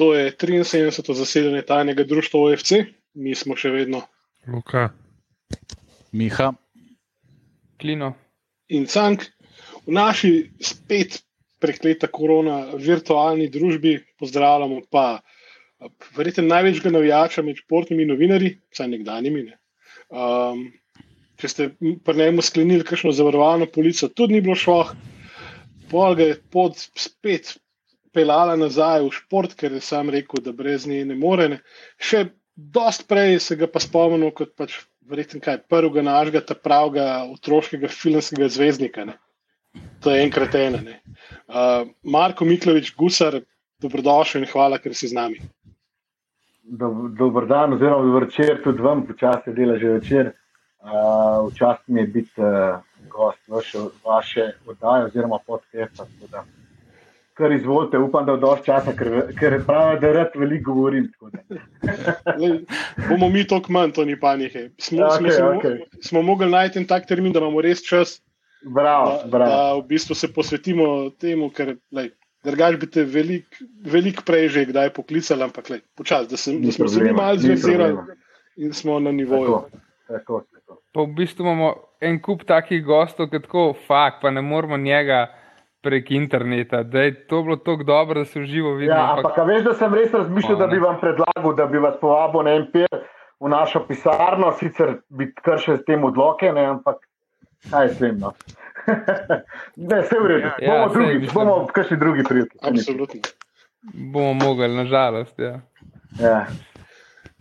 To je 73. zasedanje tajnega društva OFC, mi smo še vedno. Luka. Miha. Klino. In Cank, v naši spet prekleta korona virtualni družbi pozdravljamo pa verjetno največjega navijača med športnimi novinarji, vsaj nekdanjimi. Ne. Um, če ste pri njemu sklenili kakšno zavarovalno polico, tudi ni bilo šlo, pol ga je pod spet pelala nazaj v šport, ker je sam rekel, da brez nje ne more. Ne. Še dost prej se ga pa spomnil kot pač verjetno kaj prvega našega, ta pravega otroškega filmskega zvezdnika. Ne. To je enkrat ena. Uh, Marko Miklovič, Gusar, dobrodošel in hvala, ker si z nami. Dober dan, oziroma dober večer, tudi vam, počasi dela že večer. Uh, Včasih mi je biti uh, gost vaše, vaše oddaje oziroma podcasta. Kar izvolite, upam, da dovolj časa, ker, ker pravi, da rad veliko govorim. bomo mi to kmanj, to ni panike. Smo, okay, smo, okay. smo mogli najti en tak termin, da imamo res čas, bravo, da, bravo. da v bistvu se posvetimo temu, ker lej, drugač bi te veliko velik prej že kdaj poklicali, ampak počasi, da, da smo se mi malo zvezirali in smo na nivoju. Tako, tako. Pa v bistvu imamo en kup takih gostov, ki tako fakt, pa ne moramo njega prek interneta. Da je to bilo tako dobro, da se v živo vidi. Ja, ampak a veš, da sem res razmišljal, da bi vam predlagal, da bi vas povabil na MP v našo pisarno, sicer bi kršil s tem odloke, ne, ampak kaj je vem. No. ne, vse v redu. Ja, bomo saj, drugič, mislim. bomo v kakšni drugi priliki. Absolutno. Bomo mogli, nažalost. Ja. Ja.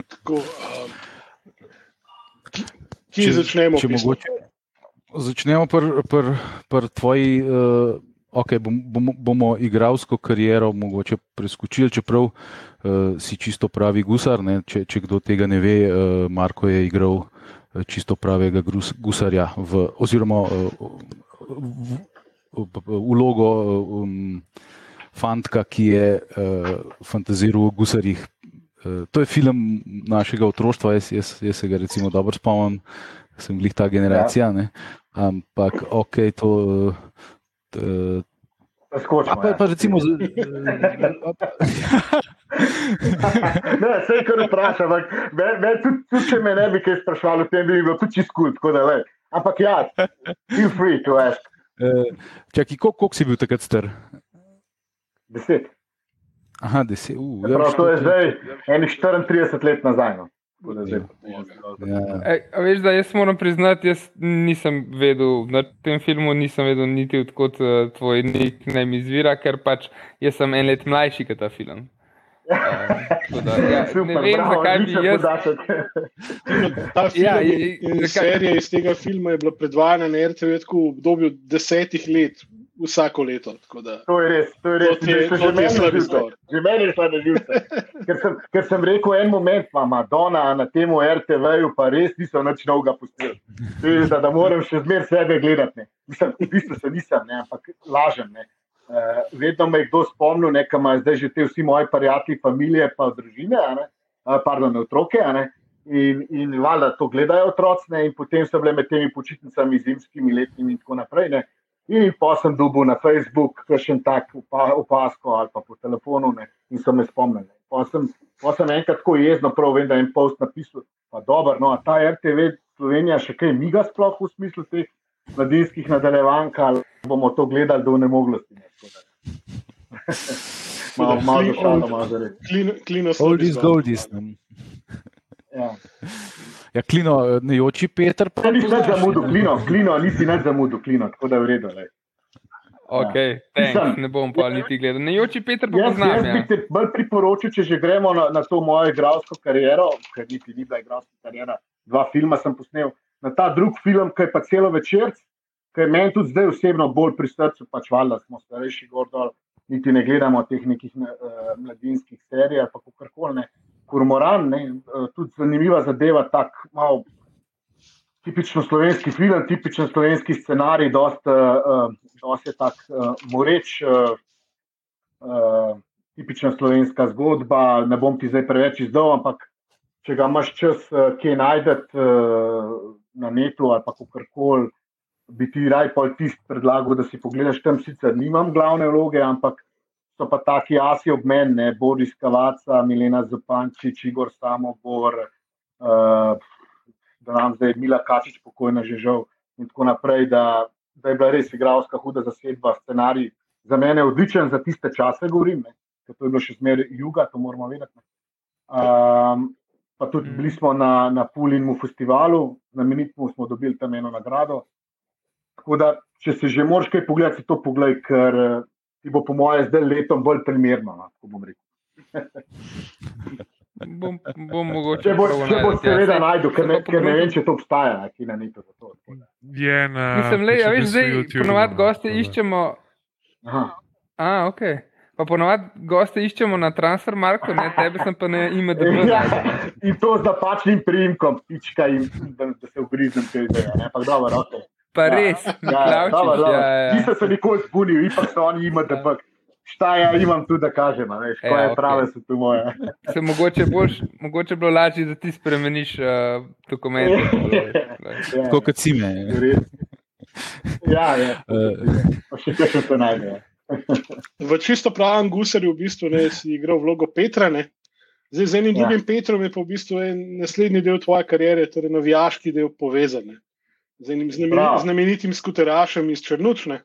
Tako, um, Kje začnemo? Če mogoče, začnemo pri pr, pr tvoji. Uh, okay, bom, bomo, bomo igralsko kariero mogoče preskočili, čeprav uh, si čisto pravi gusar. Ne? Če, če kdo tega ne ve, uh, Marko je igral uh, čisto pravega grus, gusarja, v, oziroma uh, v, v, vlogo um, fantka, ki je uh, fantaziral o gusarjih. Uh, to je film našega otroštva, jaz, jaz, jaz se ga recimo dobro spomnim, sem glih ta generacija. Ja. Ampak, ok, to. Uh, Skočimo. pa, pa recimo, z- ne, vse je kar me, tudi, tudi če me ne bi kaj sprašvali, o tem bi bilo tudi čisto kul, le. Ampak ja, feel free to ask. uh, čakaj, koliko, koliko si bil takrat star? Deset. Aha, deset. Uh, Se Prav, to je zdaj enih 34 let nazaj. No. Ja. Ej, a veš, da jaz moram priznati, jaz nisem vedel, na tem filmu nisem vedel niti odkot uh, tvoj nickname izvira, ker pač jaz sem en let mlajši kot ta film. Uh, da, ja, ne Super, vem, bravo, zakaj bi jaz. Ta film Ja, ja, je- in zakaj- serija iz tega filma je bila predvajana na RTV v obdobju desetih let, vsako leto. da- To je res, to je res. To Že- to že meni je izgovor. Že meni je na živce. Ker sem, ker sem rekel, en moment ima Madonna na tem RTV-ju, pa res niso nič novega je, Da, da moram še zmeraj sebe gledati. Ne. Mislim, v bistvu se nisem, ne, ampak lažem. Ne. Uh, vedno me je kdo spomnil, ne, kam zdaj že te vsi moji prijatelji, familije, pa družine, ne, uh, pardon, otroke. Ne, in, in valjda to gledajo otroci, in potem so bile med temi počitnicami, zimskimi, letnimi in tako naprej. Ne. In pa sem dobil na Facebook še en tak opasko ali pa po telefonu ne, in so me spomnili. Pa sem, pa sem enkrat tako jezno, prav vem, da je en post napisal, pa dobro, no, a ta RTV Slovenija še kaj miga sploh v smislu teh mladinskih nadaljevank, ali bomo to gledali do nemoglosti. Ne, tako da. malo, šalo, malo za res. Klino, klino ne. Ja. Ja, klino, eh, ne oči Peter. pa Ne, poznaš, zamudil, ne? klino, klino, nisi več zamudil, klino, tako da je v redu. lej. Ok, Mislim- thanks, ne bom pa niti gledal. Ne joči Peter pa Jaz, poznam. jaz Ja. bi ti bolj priporočil, če že gremo na, na to mojo igralsko kariero, ker niti ni bila igralska kariera, dva filma sem posnel, na ta drug film, ki je pa celo večer, ki je meni tudi zdaj osebno bolj pri srcu, pač valjda smo starejši gor dol, niti ne gledamo teh nekih uh, mladinskih serij ali pa kakorkoli. Kormoran, ne, uh, tudi zanimiva zadeva, tak malo tipično slovenski film, tipičen slovenski scenarij, dost, uh, dost je tak uh, moreč. Uh, uh, tipična slovenska zgodba. Ne bom ti zdaj preveč izdal, ampak če ga imaš čas, uh, kje najdete uh, na netu ali pa kakorkoli, bi ti raj pol tisti predlagal, da si pogledaš tam. Sicer nimam glavne vloge, ampak so pa taki asi ob meni, ne, Boris Kavaca, Milena Zopančič, Igor Samobor, uh, da nam zdaj Mila Kačič pokojna že žal in tako naprej, da, da je bila res igralska huda zasedba, scenarij za mene odličen, za tiste čase govorim, ne, ker to je bilo še zmeraj juga, to moramo vedeti. Um, pa tudi bili smo na, na Pulinmu festivalu, znamenitmu smo dobili tam eno nagrado. Tako da, če se že moraš kaj pogledati, to pogledaj, ker ti bo, po mojem, zdaj letom bolj primerno. No, bom bom, bom mogoče. Če bo, če bo seveda ja, najdel, ker, ne, ker ne vem, če to obstaja, ki na neto za to. Je na. Mislim, le, ja, veš, zdaj ponovadi no, goste iščemo. Aha. A, ok. Pa ponovadi goste iščemo na transfermarku, ne tebe sem pa ne ime, da bi lahko. In to z napačnim primkom, pička in da, da se ugrizem te ideje. Ampak dobro, ok. Pa res, ja, ja, ja. Nisem se nikoli zbunil, ipak so oni imeli, da šta ja imam tu, da kažem, veš, ko ja, je prave, so tu moje. Se mogoče, boljš, mogoče bilo lažje, da ti spremeniš uh, dokumente. Ja. Tako kot si me. Ja, ja. Še kaj se najde. V čisto pravem gusarju v bistvu ne si igral vlogo Petra. Ne? Zdaj, z enim ja. drugim Petrom je pa v bistvu naslednji del tvoje kariere, torej novijaški del povezan z enim znamenitim, znamenitim skuterašem iz Črnučne.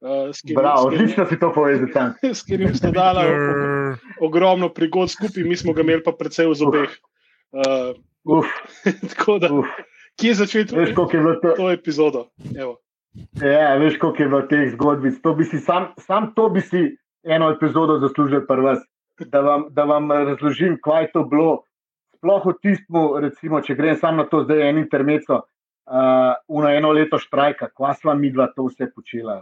Uh, odlično si to povedal. S katerim ste dali ogromno prigod skupaj, mi smo ga imeli pa predvsej v zobeh. Uh, tako da, Uf. kje začeti veš, to, to, to epizodo? Evo. Ja, veš, koliko je bilo teh zgodbic. To sam, sam to bi si eno epizodo zaslužil, vas, da, vam, da vam razložim, kaj je to bilo. Sploh v tistem, recimo, če grem samo na to, zdaj je en intermeco, uh, eno leto štrajka, kva sva mi dva to vse počela.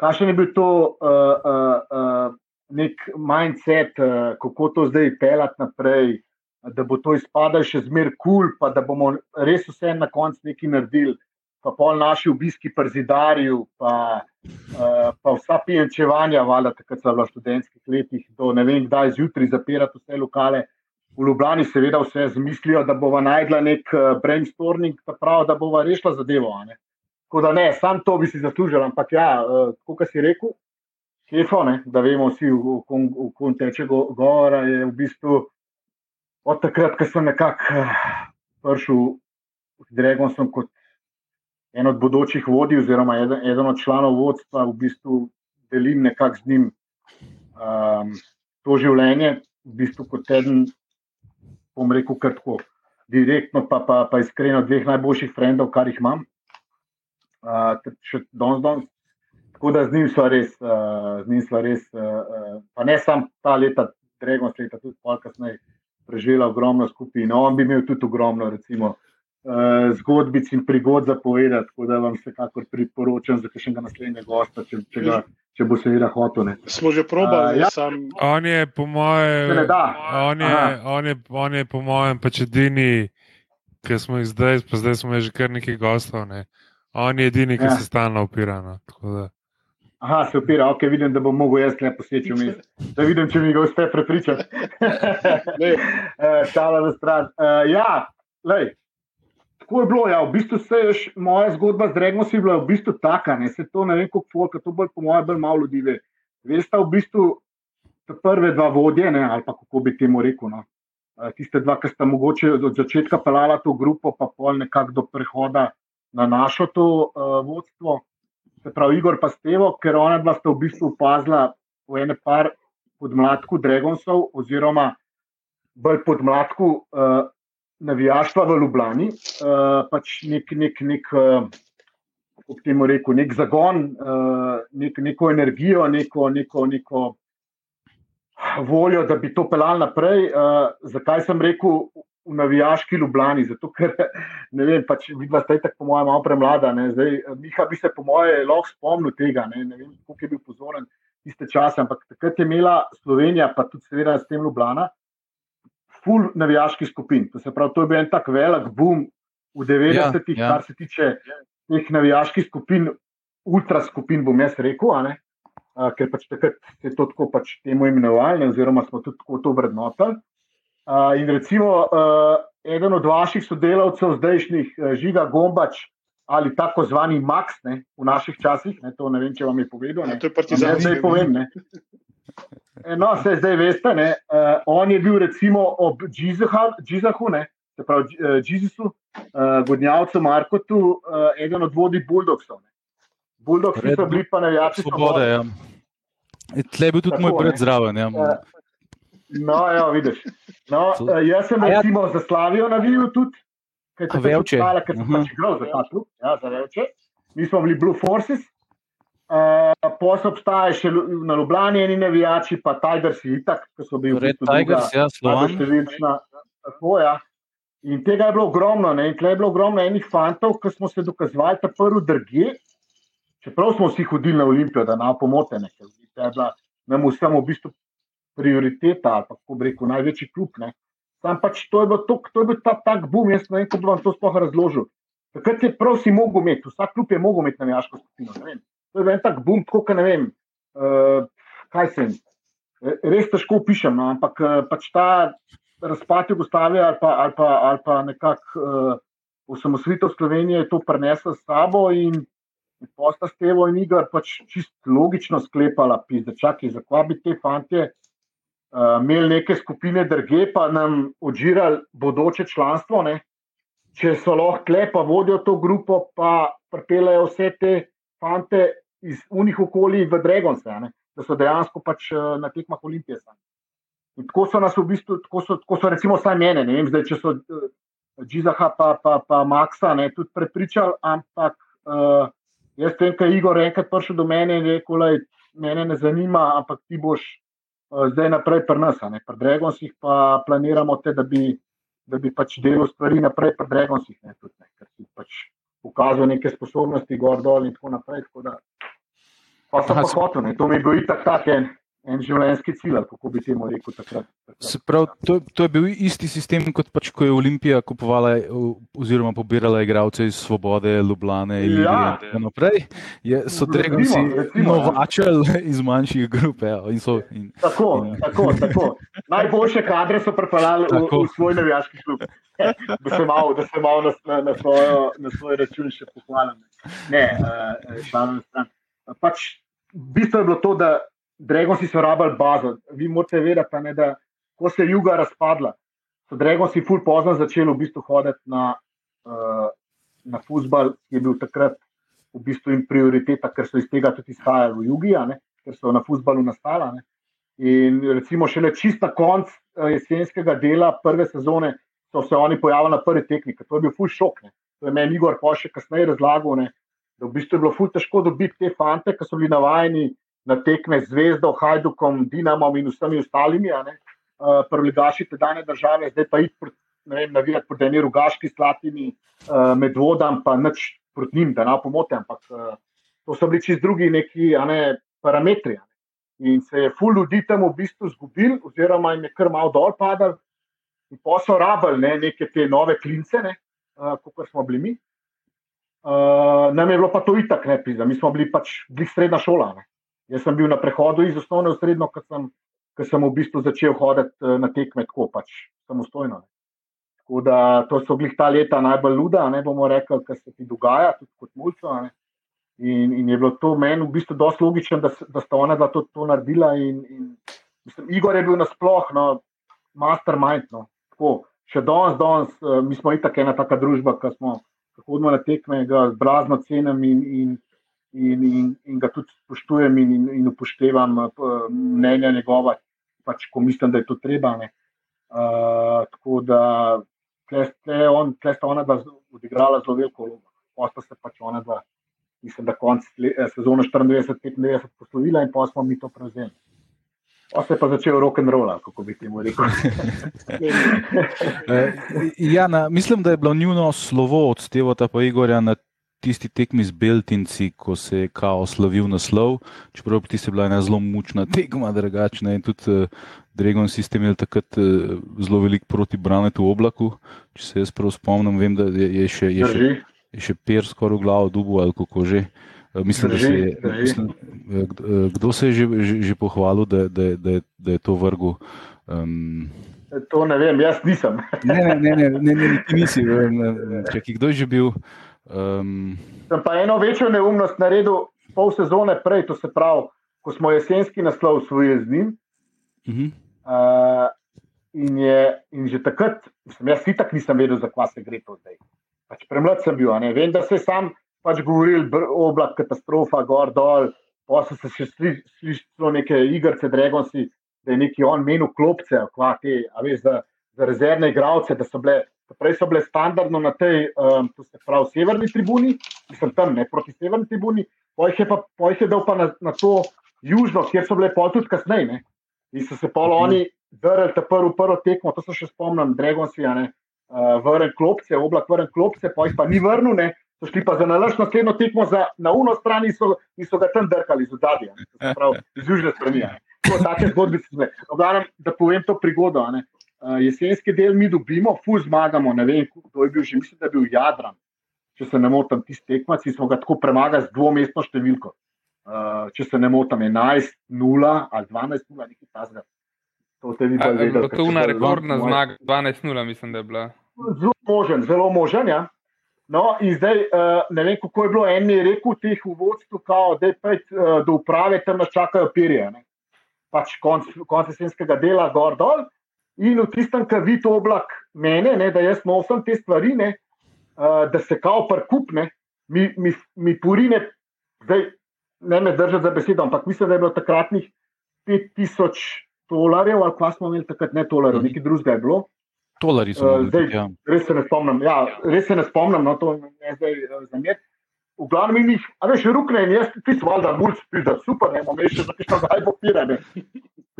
Kakšen je bil to uh, uh, uh, nek mindset, uh, kako to zdaj pelati naprej, da bo to izpadalo še zmeraj kul, cool, pa da bomo res vse na koncu nekaj naredili. Pa pol naši obiski pri zidarju, pa, uh, pa vsa pijančevanja, valjda, takrat so v študentskih letih, do ne vem, kdaj zjutraj zapirati vse lokale. Uh, v Ljubljani seveda vse zmislijo, da bova najdla nek eh, brainstorming, prav, da bova rešila zadevo. Ne? Tako da ne, sam to bi si zaslužil, ampak ja, eh, kot si rekel, kefo, ne, da vemo vsi, v kom teče govora, je v bistvu od takrat, ko sem nekako eh, prišel z Dragonom kot en od bodočih vodij, oziroma eden, eden od članov vodstva, v bistvu delim nekako z njim um, to življenje, v bistvu kot eden bom rekel, kratko, direktno, pa, pa, pa iskreno, dveh najboljših frendov, kar jih imam. Uh, še danes, danes. Tako da z njim smo res, uh, z njim smo res, uh, pa ne samo ta leta, Dragon leta, tudi pol kasneje, preživela ogromno skupaj. No, on bi imel tudi ogromno, recimo, uh, zgodbic in prigod za povedati, tako da vam vsekakor priporočam za kakšnega naslednjega gosta, če, če ga če bo seveda hotel. Ne. Smo že probali, uh, ja. sam... on je po mojem, on, on, on je po mojem, pač edini, ki smo jih zdaj, pa zdaj smo že kar nekaj gostov. Ne. On je edini, ki ja. se stalno opira. No. Aha, se opira, ok, vidim, da bom mogel jaz le poseči vmes. Da vidim, če mi ga uspe prepričati. Šala za stran. Uh, ja, lej, tako je bilo. Ja, v bistvu se je moja zgodba z Regno si bila v bistvu taka, ne se to ne vem, kako folk, to bolj po mojem, bolj malo ljudi ve. Veste, v bistvu prve dva vodje, ne, ali pa kako bi temu rekel. No. Tiste dva, ki sta mogoče od začetka pelala to grupo, pa pol nekako do prehoda na našo to uh, vodstvo. Se pravi, Igor pa Stevo, ker ona dva sta v bistvu opazila v ene par podmladku Dragonsov, oziroma bolj podmladku uh, navijaštva v Ljubljani, uh, pač nek, nek, nek, uh, rekel, nek zagon, uh, nek, neko energijo, neko, neko, neko voljo, da bi to pelal naprej. Uh, zakaj sem rekel v navijaški Ljubljani? Zato, ker ne vem, pač vidva sta tako, po mojem, malo premlada. Zdaj, Miha bi se, po mojem, lahko spomnil tega. Ne, ne vem, koliko je bil pozoren. Tiste čase, ampak takrat je imela Slovenija, pa tudi, seveda, s tem Ljubljana, full navijaških skupin. To, pravi, to je bil en tak velik boom v 90-ih, ja, ja. kar se tiče teh navijaških skupin, ultra skupin, bom jaz rekel. Uh, ker pač takrat se to tako pač temu imenovali, oziroma smo tudi tako to vrednotili. Uh, in recimo, uh, eden od vaših sodelavcev, zdajšnjih, uh, Žiga Gombač, ali tako zvani Max ne, v naših časih. Ne, to ne vem, če vam je povedal. Ne. Ja, to je partizan. Ne, zdaj povem. Ne. No, se zdaj veste, ne, uh, on je bil recimo ob Džizahu, se pravi Džizisu, uh, Godnjavcu, Markotu, uh, eden od vodij Buldogsov. Buldogsi so bili pa najjači svobode. Ja. Tle je bil tudi Tako, moj brat zraven. Ja. Uh, no, ja, vidiš. No, uh, jaz sem ja. recimo za Slavijo navijal tudi ker so veče. Stala, ker so uh -huh. pač grozno za ta klub, ja, za veče. Mi smo bili Blue Forces, uh, posel obstaja še na Ljubljani, eni navijači, pa Tigers je itak, ki so bili Red Tigers, ja, Slovan. Tako, ja. In tega je bilo ogromno, ne? in tle je bilo ogromno enih fantov, ki smo se dokazovali, ta prvi drgi. Čeprav smo vsi hodili na Olimpijo, da nam pomote, ker je bila nam vsem v bistvu prioriteta, ali pa kako bi rekel, največji klub. Ne? Tam pač to je bil, tok, to je bil ta tak boom, jaz ne vem, kako vam to sploh razložil. Takrat je prav si mogel imeti, vsak klub je mogel imeti navijaško skupino. To je bil en tak boom, tako da ne vem, uh, kaj se jim. Res težko pišem, no, ampak uh, pač ta razpad Jugoslavije ali pa, ali pa, ali pa nekako uh, osamosvojitev Slovenije je to prenesla s sabo in posta Stevo in Igor pač čist logično sklepala, da čakaj, zakaj bi te fantje uh, imeli neke skupine drge, pa nam odžirali bodoče članstvo. Ne? Če so lahko le, pa vodijo to grupo, pa pripeljajo vse te fante iz unih okolij v Dragonse, da so dejansko pač uh, na tekmah Olimpije. In tako so nas v bistvu, tako so, tako so recimo saj mene, ne vem, zdaj, če so uh, Džizaha pa, pa, pa Maxa ne, tudi prepričali, ampak uh, jaz vem, kaj Igor enkrat prišel do mene in rekel, da me ne zanima, ampak ti boš zdaj naprej pri nas, pri Dragonsih pa planiramo te, da bi, da bi pač delal stvari naprej pri Dragonsih, ne, tudi, ne, ker si pač pokazal neke sposobnosti, gor dol in tako naprej. Tako da, pa sem pa hotel, ne, to mi je bil itak tak en en življenjski cilj, kako bi temu rekel takrat. Prav, to, to je bil isti sistem, kot pač, ko je Olimpija kupovala oziroma pobirala igralce iz Svobode, Ljubljane in ja. tako naprej. Je, so Dregoci novačali ja. iz manjših grup. Ja, in so, in, tako, in, tako, tako. Najboljše kadre so prepeljali v, v svoj navijaški klub. Da se malo mal na, na, na, na svoj račun še pohvalim. Ne, uh, šalim stran. Pač, bistvo je bilo to, da Dragoci so rabili bazo. Vi morate vedeti, ne, da ko se je juga razpadla, so Dragoci ful pozno začeli v bistvu hoditi na, uh, na futbal, ki je bil takrat v bistvu jim prioriteta, ker so iz tega tudi izhajali v jugi, ker so na futbalu nastala. Ne. In recimo šele čist na konc uh, jesenskega dela prve sezone so se oni pojavili na prvi tekmi, to je bil ful šok. Ne. To je meni Igor pa še kasneje razlagal, ne, da v bistvu je bilo ful težko dobiti te fante, ki so bili navajeni na tekme Zvezdo, Hajdukom, Dinamom in vsemi ostalimi, uh, eh, prvigaši te dane države, zdaj pa jih navijati proti eni rugaški slatini, uh, med vodam, pa nič proti njim, da ne pomote, ampak uh, to so bili čist drugi neki ne, parametri. Ne. In se je ful ljudi tam v bistvu zgubil, oziroma jim je kar malo dol padal, in pa so rabili ne, neke te nove klince, uh, kot smo bili mi. Uh, nam je bilo pa to itak, ne pisa, mi smo bili pač bili srednja šola. Ne. Jaz sem bil na prehodu iz osnovne v srednjo, ker sem, sem v bistvu začel hoditi eh, na tekme tako pač samostojno. Ne. Tako da to so bili ta leta najbolj luda, ne bomo rekli, kar se ti dogaja, tudi kot mulco. In, in je bilo to meni v bistvu dosti logično, da, da sta ona to, to naredila. In, in, mislim, Igor je bil nasploh, no, mastermind. No, tako, še danes, danes, uh, mi smo itak ena taka družba, ki smo hodili na tekme, z blazno cenami in, in in, in, in ga tudi spoštujem in, in, in upoštevam uh, mnenja njegova, pač, ko mislim, da je to treba. Uh, tako da je on, tle sta ona dva odigrala zelo veliko vlogo. Posta se pač ona dva, mislim, da konc eh, sezone 94-95 poslovila in pa smo mi to prevzeli. Pa se je pa začel rock and roll, kako bi temu rekel. ja, na, mislim, da je bilo njuno slovo od Stevota pa Igorja na tisti tekmi z Beltinci, ko se je kao slavil naslov, čeprav ti se bila ena zelo mučna tekma, drugačna in tudi uh, Dragon sistem imel takrat uh, zelo velik proti Branetu v oblaku. Če se jaz prav spomnim, vem, da je, je še, je še, je še per skoraj v glavo dubu ali kako že. Uh, mislim, drži, se je, mislim, kdo se je že, že, že pohvalil, da, da, da, da je to vrgu? Um, to ne vem, jaz nisem. ne, ne, ne, ne, ne, ne, ne, nisi. Če kdo je že bil. Um... Sem pa eno večjo neumnost naredil pol sezone prej, to se pravi, ko smo jesenski naslov usvojili z njim. Uh -huh. uh, in, je, in že takrat, mislim, jaz si tako nisem vedel, zakaj se gre to zdaj. Pač premlad sem bil, vem, da se sam pač govoril, oblak, katastrofa, gor dol. Pa so se še slišali neke igrice, dragonci, da je neki on menil klopce, kvate, a veš, za, za rezervne igralce, da so bile Prej so bile standardno na tej, um, to se pravi, severni tribuni, mislim tam ne proti severni tribuni, pojh je, pa, pojh je dal pa na, na to južno, kjer so bile pol tudi kasneje. In so se pol mhm. oni vrnili ta prvo, prvo tekmo, to se še spomnim, Dragonsi, uh, vrnili klopce, oblak vrnili klopce, pojh pa ni vrnil, ne. So šli pa za nalaž naslednjo tekmo za, na uno stran in so, in so ga tam drkali z zadnje, iz južne strani. Take zgodbe so bile. Da povem to prigodo. Uh, jesenski del mi dobimo, fu zmagamo. Ne vem, kdo je bil že, mislim, da je bil Jadran. Če se ne motim, tisti tekmaci smo ga tako premagali z dvomestno številko. Uh, če se ne motim, 11-0 ali 12-0, nekaj tasga. To ste vi pa videli. To je una rekordna zmaga, 12-0, mislim, da je bila. Zelo možen, zelo možen. Ja. No, in zdaj uh, ne vem, kako je bilo. En je rekel v teh uvodstvu, da je pet uh, do uprave, tam nas čakajo perje. Pač konc, konc jesenskega dela, gor dol. In v tistem, kar vidi oblak mene, ne, da jaz nosim te stvari, ne, uh, da se kao prkupne, mi, mi, mi purine, zdaj ne me držati za besedo, ampak mislim, da je bilo takratnih 5000 dolarjev, ali pa smo imeli takrat ne dolarjev, nekaj drugega je bilo. Dolari so. Uh, zdaj, ja. Res se ne spomnim, ja, res se ne spomnim, no to je zdaj uh, zamer. V glavnem jih, a veš, rukne in jaz, ti si valjda, mulj, super, ne, imamo še za tisto, kaj bo pirane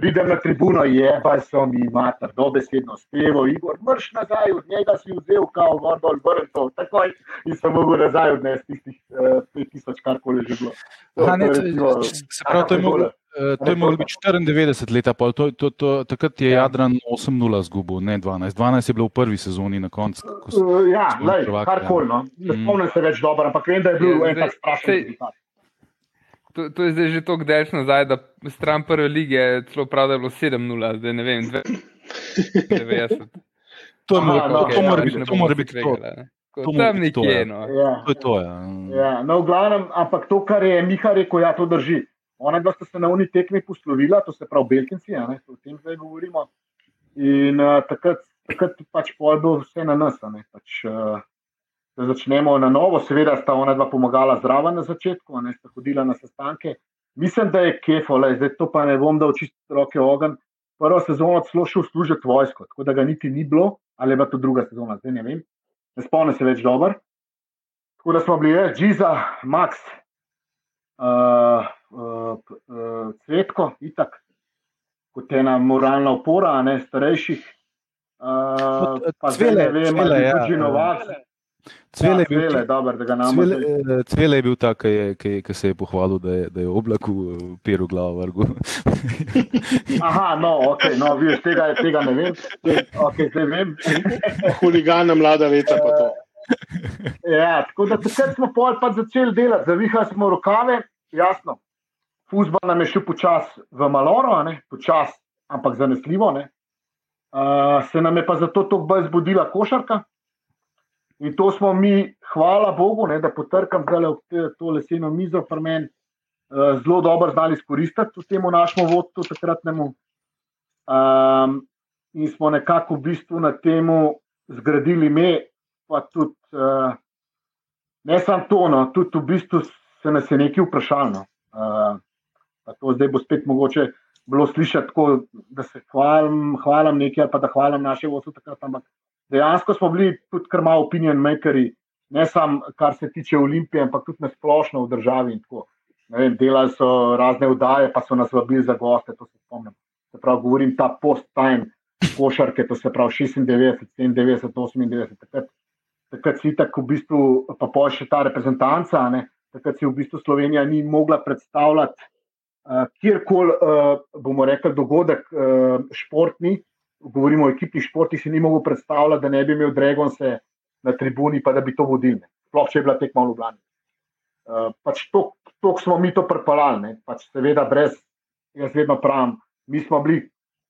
pridem na tribuno, je pa so mi mater, dobesedno spevo, Igor, mrš nazaj, od njega si vzel, kao, gor dol, vrnil, takoj in sem mogel nazaj odnesti tistih eh, 5000, kar koli že bilo. To, ha, ne, to, recimo, se pravi, to je moglo. To je moglo biti 94 let, pol, to, to, to, takrat je ja. Jadran 8-0 zgubil, ne 12. 12 je bilo v prvi sezoni na koncu. Uh, ja, kar koli. No. Ne mm. spomnim se več dobro, ampak vem, da je bil ja, en tak sprašen. To, to je zdaj že tako daljš nazaj, da stran prve lige je celo prav, da je bilo 7-0, zdaj ne vem, 90. To, Aha, mora, no, to, mora biti, to mora biti to. To tam nekje. Ja. No. Ja. To je to. Ja. Ja, no, v glavnem, ampak to, kar je Miha rekel, ja, to drži. Ona dva sta se na uni tekmi poslovila, to se pravi Belkinci, ja, o tem zdaj govorimo. In uh, takrat, takrat pač pojdo vse na nas. Pač, uh, da začnemo na novo. Seveda sta ona dva pomagala zraven na začetku, ne sta hodila na sestanke. Mislim, da je kefo, le, zdaj to pa ne bom dal čisto roke ogen. Prvo sezono celo šel služiti vojsko, tako da ga niti ni bilo, ali pa to druga sezona, zdaj ne vem. Ne spomnim se več dobro. Tako da smo bili, je, Džiza, Max, uh, uh, uh, Cvetko, itak, kot ena moralna opora, ne starejših. Uh, pa zdaj ne vem, ali je to že novak. Cvele, ja, cvele, dober, cvele, eh, cvele je bil ta, ki se je pohvalil, da je, da je oblak v eh, peru glavo vrgu. Aha, no, okay, no viš, tega, tega ne vem. Okay, vem. Huligana mlada leta pa to. Ja, tako da takrat smo pol pa začeli delati, zavihali smo rokave, jasno. Fuzbol nam je šel počasi v maloro, počasi, ampak zanesljivo. Uh, se nam je pa zato tako bolj zbudila košarka. In to smo mi, hvala Bogu, ne, da potrkam zdaj to leseno mizo, pri meni uh, zelo dobro znali izkoristiti v tem našem vodstvu takratnemu. Um, in smo nekako v bistvu na tem zgradili me, pa tudi uh, ne samo to, no, tudi v bistvu se nas je nekaj vprašalo. Uh, to zdaj bo spet mogoče bilo slišati tako, da se hvalim, hvalim nekaj ali pa da hvalim naše vodstvo takrat, ampak dejansko smo bili tudi kar malo opinion makeri, ne samo kar se tiče Olimpije, ampak tudi nasplošno v državi. Vem, delali so razne vdaje, pa so nas vabili za goste, to se spomnim. Se pravi, govorim ta post-time košarke, to se pravi 96, 97, 98. Takrat, takrat si tako v bistvu, pa pa še ta reprezentanca, ne, takrat si v bistvu Slovenija ni mogla predstavljati uh, kjerkoli, uh, bomo rekli, dogodek uh, športni, govorimo o ekipnih športih, si ni mogel predstavljati, da ne bi imel Dragonse na tribuni, pa da bi to vodili. Sploh če je bila tekma v Ljubljani. Uh, pač to, to smo mi to prpalali, pač seveda brez, jaz vedno pravim, mi smo bili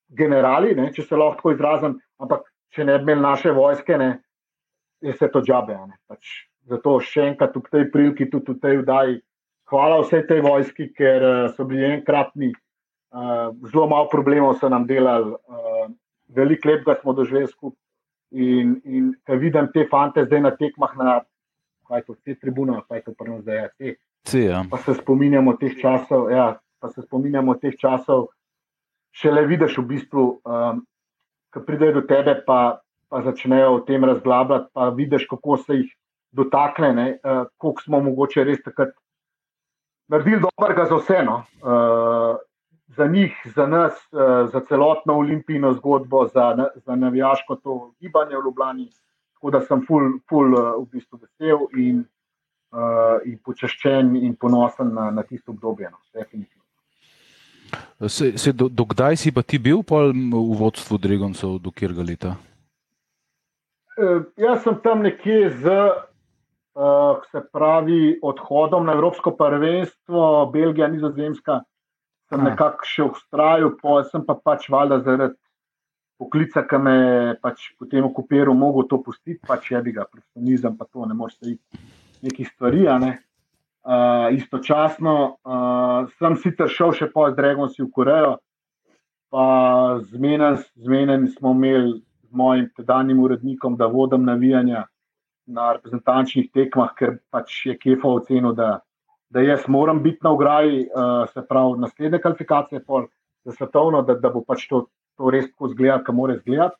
generali, ne? če se lahko tako izrazim, ampak če ne bi imeli naše vojske, ne? je vse to džabe. Pač Zato še enkrat v tej priliki, tudi v tej vdaji, hvala vsej tej vojski, ker uh, so bili enkratni, uh, zelo malo problemov so nam delali, uh, veliko lepega smo doživeli skupaj. In, in ker vidim te fante zdaj na tekmah, na to, te tribune, kaj to prvo zdaj je. Te, ja. Pa se spominjamo teh časov, ja, pa se spominjamo teh časov, šele vidiš v bistvu, um, ko pridejo do tebe, pa, pa začnejo o tem razglabljati, pa vidiš, kako se jih dotakne, ne, uh, koliko smo mogoče res takrat naredili dobrega za vse. No. Uh, za njih, za nas, uh, za celotno olimpijsko zgodbo, za, za navijaško to gibanje v Ljubljani. Tako da sem ful, ful uh, v bistvu vesel in, uh, in počaščen in ponosen na, na tisto obdobje. No. Se, se, do, dokdaj si pa ti bil v vodstvu Dregoncev, do kjerga leta? Uh, jaz sem tam nekje z uh, se pravi, odhodom na Evropsko prvenstvo, Belgija, Nizozemska, sem nekako še ustrajal, pa sem pa pač valjda zaradi poklica, ki me je pač potem okupiral, mogel to pustiti, pač je bi ga predstavnizem, pa to ne moreš se iti nekih stvari. Ne? Uh, istočasno uh, sem sicer šel še po Dregonsi v Korejo, pa zmeden smo imeli z mojim tedanjim urednikom, da vodim navijanja na reprezentančnih tekmah, ker pač je Kefa ocenil, da, da jaz moram biti na ograji, uh, se pravi, naslednje kvalifikacije za svetovno, da, da bo pač to, to res tako izgledalo, kot mora izgledati.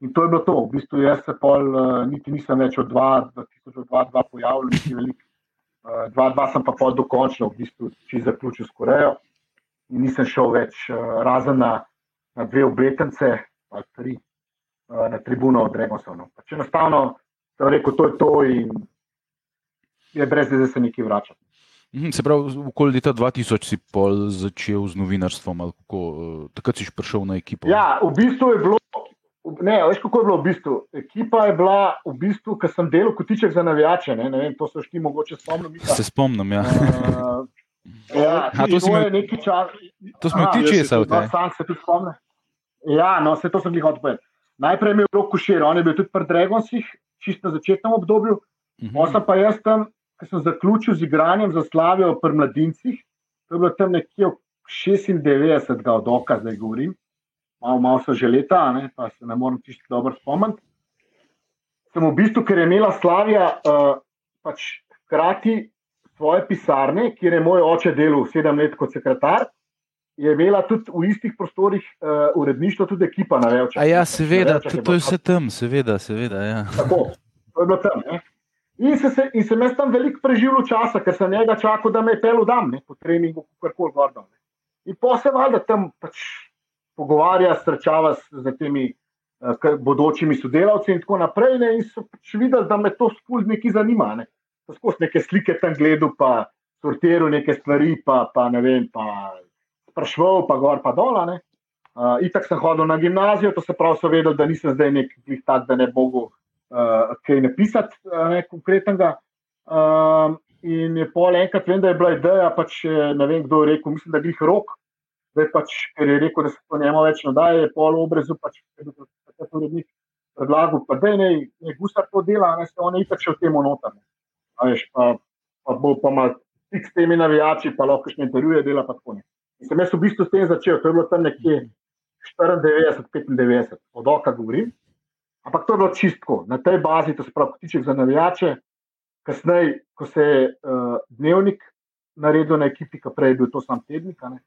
In to je bilo to. V bistvu jaz se pol, uh, niti nisem več od 2-2 pojavil, niti velik. 2-2 uh, sem pa pol dokončno, v bistvu, če zaključil s Korejo. In nisem šel več uh, razen na, na dve obletnice, ali tri, uh, na tribuno od Regosov. No. Pač enostavno, sem rekel, to je to in je brez da se nekaj vrača. Mhm, se pravi, okoli leta 2000 si pol začel z novinarstvom, ali kako eh, takrat si prišel na ekipo? Ja, v bistvu je bilo. Ne, veš, kako je bilo v bistvu? Ekipa je bila v bistvu, ker sem delal kotiček za navijače. Ne, ne vem, to se ti mogoče spomnim. Se spomnim, ja. Uh, ja, A, to, to je nekaj časa. To smo ti česa v tem. Sam se tudi spomnim. Ja, no, se to sem jih odpovedal. Najprej je bil Roko Šir, on je bil tudi pri Dragonsih, čisto na začetnem obdobju. Uh -huh. Osem pa jaz tam, ki sem zaključil z igranjem za Slavijo pri mladincih, to je bilo tam nekje 96, od oka zdaj govorim, malo, malo so že leta, ne, pa se ne morem čisto dobro spomniti. Sem v bistvu, ker je imela Slavija uh, pač hkrati svoje pisarne, kjer je moj oče delal sedem let kot sekretar. Je imela tudi v istih prostorih uh, uredništvo, tudi ekipa na Revčah. Ja, seveda, to, to je vse tam, seveda. seveda ja. Tako, to je bilo tam. Ne? In, se, se, in sem jaz tam veliko preživel časa, ker sem njega čakal, da me je pel dan, ne, po treningu, kako koli gordo. Ne. In pa se valjda tam pač pogovarja, srečava z temi uh, bodočimi sodelavci in tako naprej. Ne, in so pač videli, da me to spolj nekaj zanima. Ne. Skozi neke slike tam gledal, pa sortiral neke stvari, pa, pa ne vem, pa sprašval, pa gor, pa dol. Uh, itak sem hodil na gimnazijo, to se pravi, so vedeli, da nisem zdaj nek tak, da ne mogu uh, kaj napisati, uh, ne konkretnega. Uh, in je pol enkrat, vem, da je bila ideja, pač ne vem, kdo je rekel, mislim, da je bil rok, da je pač, ker je rekel, da se to njemu več nadaje, je pol obrezu, pač, da je to urednik predlagal, pa da ne, ne gusar to dela, ne se on je itak še v tem notarne. Pa, pa bo pa ima tik s temi navijači, pa lahko še intervjuje, dela pa tako ne. In sem jaz v bistvu s tem začel, to je bilo tam nekje 94, 95, od oka govorim. Ampak to je bilo čistko, na tej bazi, to se pravi, kotiček za navijače. Kasneje, ko se je uh, dnevnik naredil na ekipi, ki prej je bil to sam tednik, ne,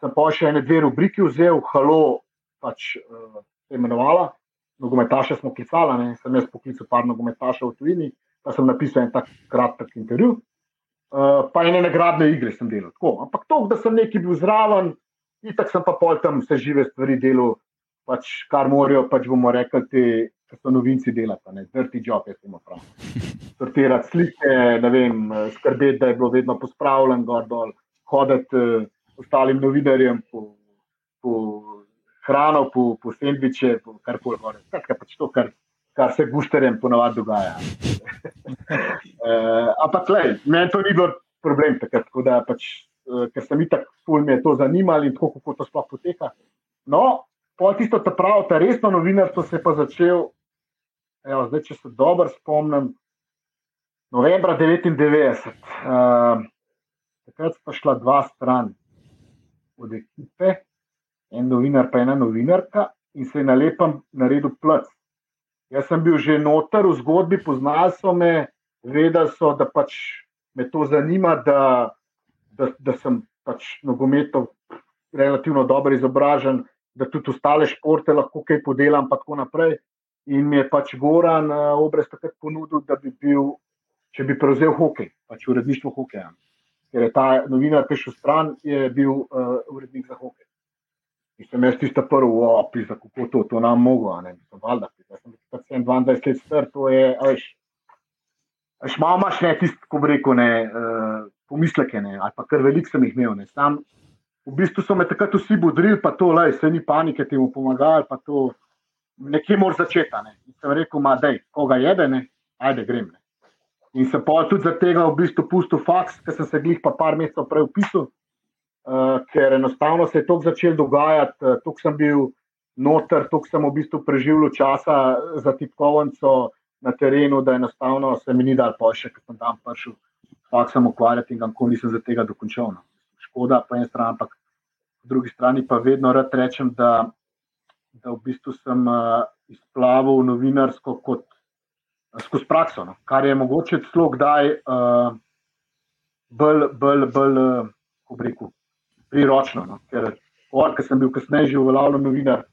sem pa še ene dve rubriki vzel, halo, pač uh, imenovala, nogometaše smo klicali, ne, sem jaz poklical par nogometašev v tujini, pa sem napisal en tak kratek intervju. Uh, pa ene nagradne igre sem delal. Tako. Ampak to, da sem nekaj bil zraven, in tako sem pa pol tam vse žive stvari delal pač, kar morajo, pač bomo rekli, ti, ki so novinci delati, ne, dirty job, jaz jim pravim. Sortirati slike, ne vem, skrbeti, da je bilo vedno pospravljeno, gor dol, hoditi uh, ostalim novinarjem po, po hrano, po, po sendviče, po kar koli gore. Skratka, pač to, kar, kar se gušterjem ponovadi dogaja. uh, ampak, meni to ni bilo problem, takrat, tako da pač. Ker sem itak, ful me je to zanimalo in tako, kako to sploh poteka. No, Pol tisto, ta pravi, ta resno novinarstvo se je pa začel, evo, zdaj, če se dobro spomnim, novembra 99. Uh, takrat sta šla dva stran od ekipe, en novinar, pa ena novinarka, in se je na lepem naredil plc. Jaz sem bil že noter v zgodbi, poznali so me, vedeli so, da pač me to zanima, da, da, da sem pač nogometov relativno dobro izobražen, da tudi ostale športe lahko kaj podelam, pa tako naprej. In mi je pač Goran uh, obrez takrat ponudil, da bi bil, če bi prevzel hokej, pač uredništvo hokeja. Ker je ta novinar prišel stran, je bil uh, urednik za hokej. In sem jaz tisto prvo, opi, za kako to, to nam mogo, ne, sem valjda, jaz sem 22 let star, to je, veš, veš, malo imaš ne tisto, ko bi rekel, ne, uh, pomisleke, ne, ali pa kar velik sem jih imel, ne, sam, v bistvu so me takrat vsi budrili, pa to, lej, se ni panike, ti mu pomagali, pa to, nekje moraš začeti. Ne. In sem rekel, ma, dej, koga jede, ne? ajde, grem. Ne. In se pa tudi za tega v bistvu pustil faks, ker sem se jih pa par mesecev prej upisal, uh, ker enostavno se je to začelo dogajati, uh, tukaj sem bil noter, tukaj sem v bistvu preživel časa za tipkovnico na terenu, da enostavno se mi ni dal pošle, ker sem tam prišel, faks sem ukvarjati in kako nisem za tega dokončal. No. Škoda po eni strani, ampak drugi strani pa vedno rad rečem, da da v bistvu sem uh, izplavil novinarsko kot uh, skozi prakso, no? kar je mogoče celo kdaj uh, bolj, bolj, bolj uh, rekel, priročno. No? Ker, or, ker sem bil kasneje že uveljavljen novinar,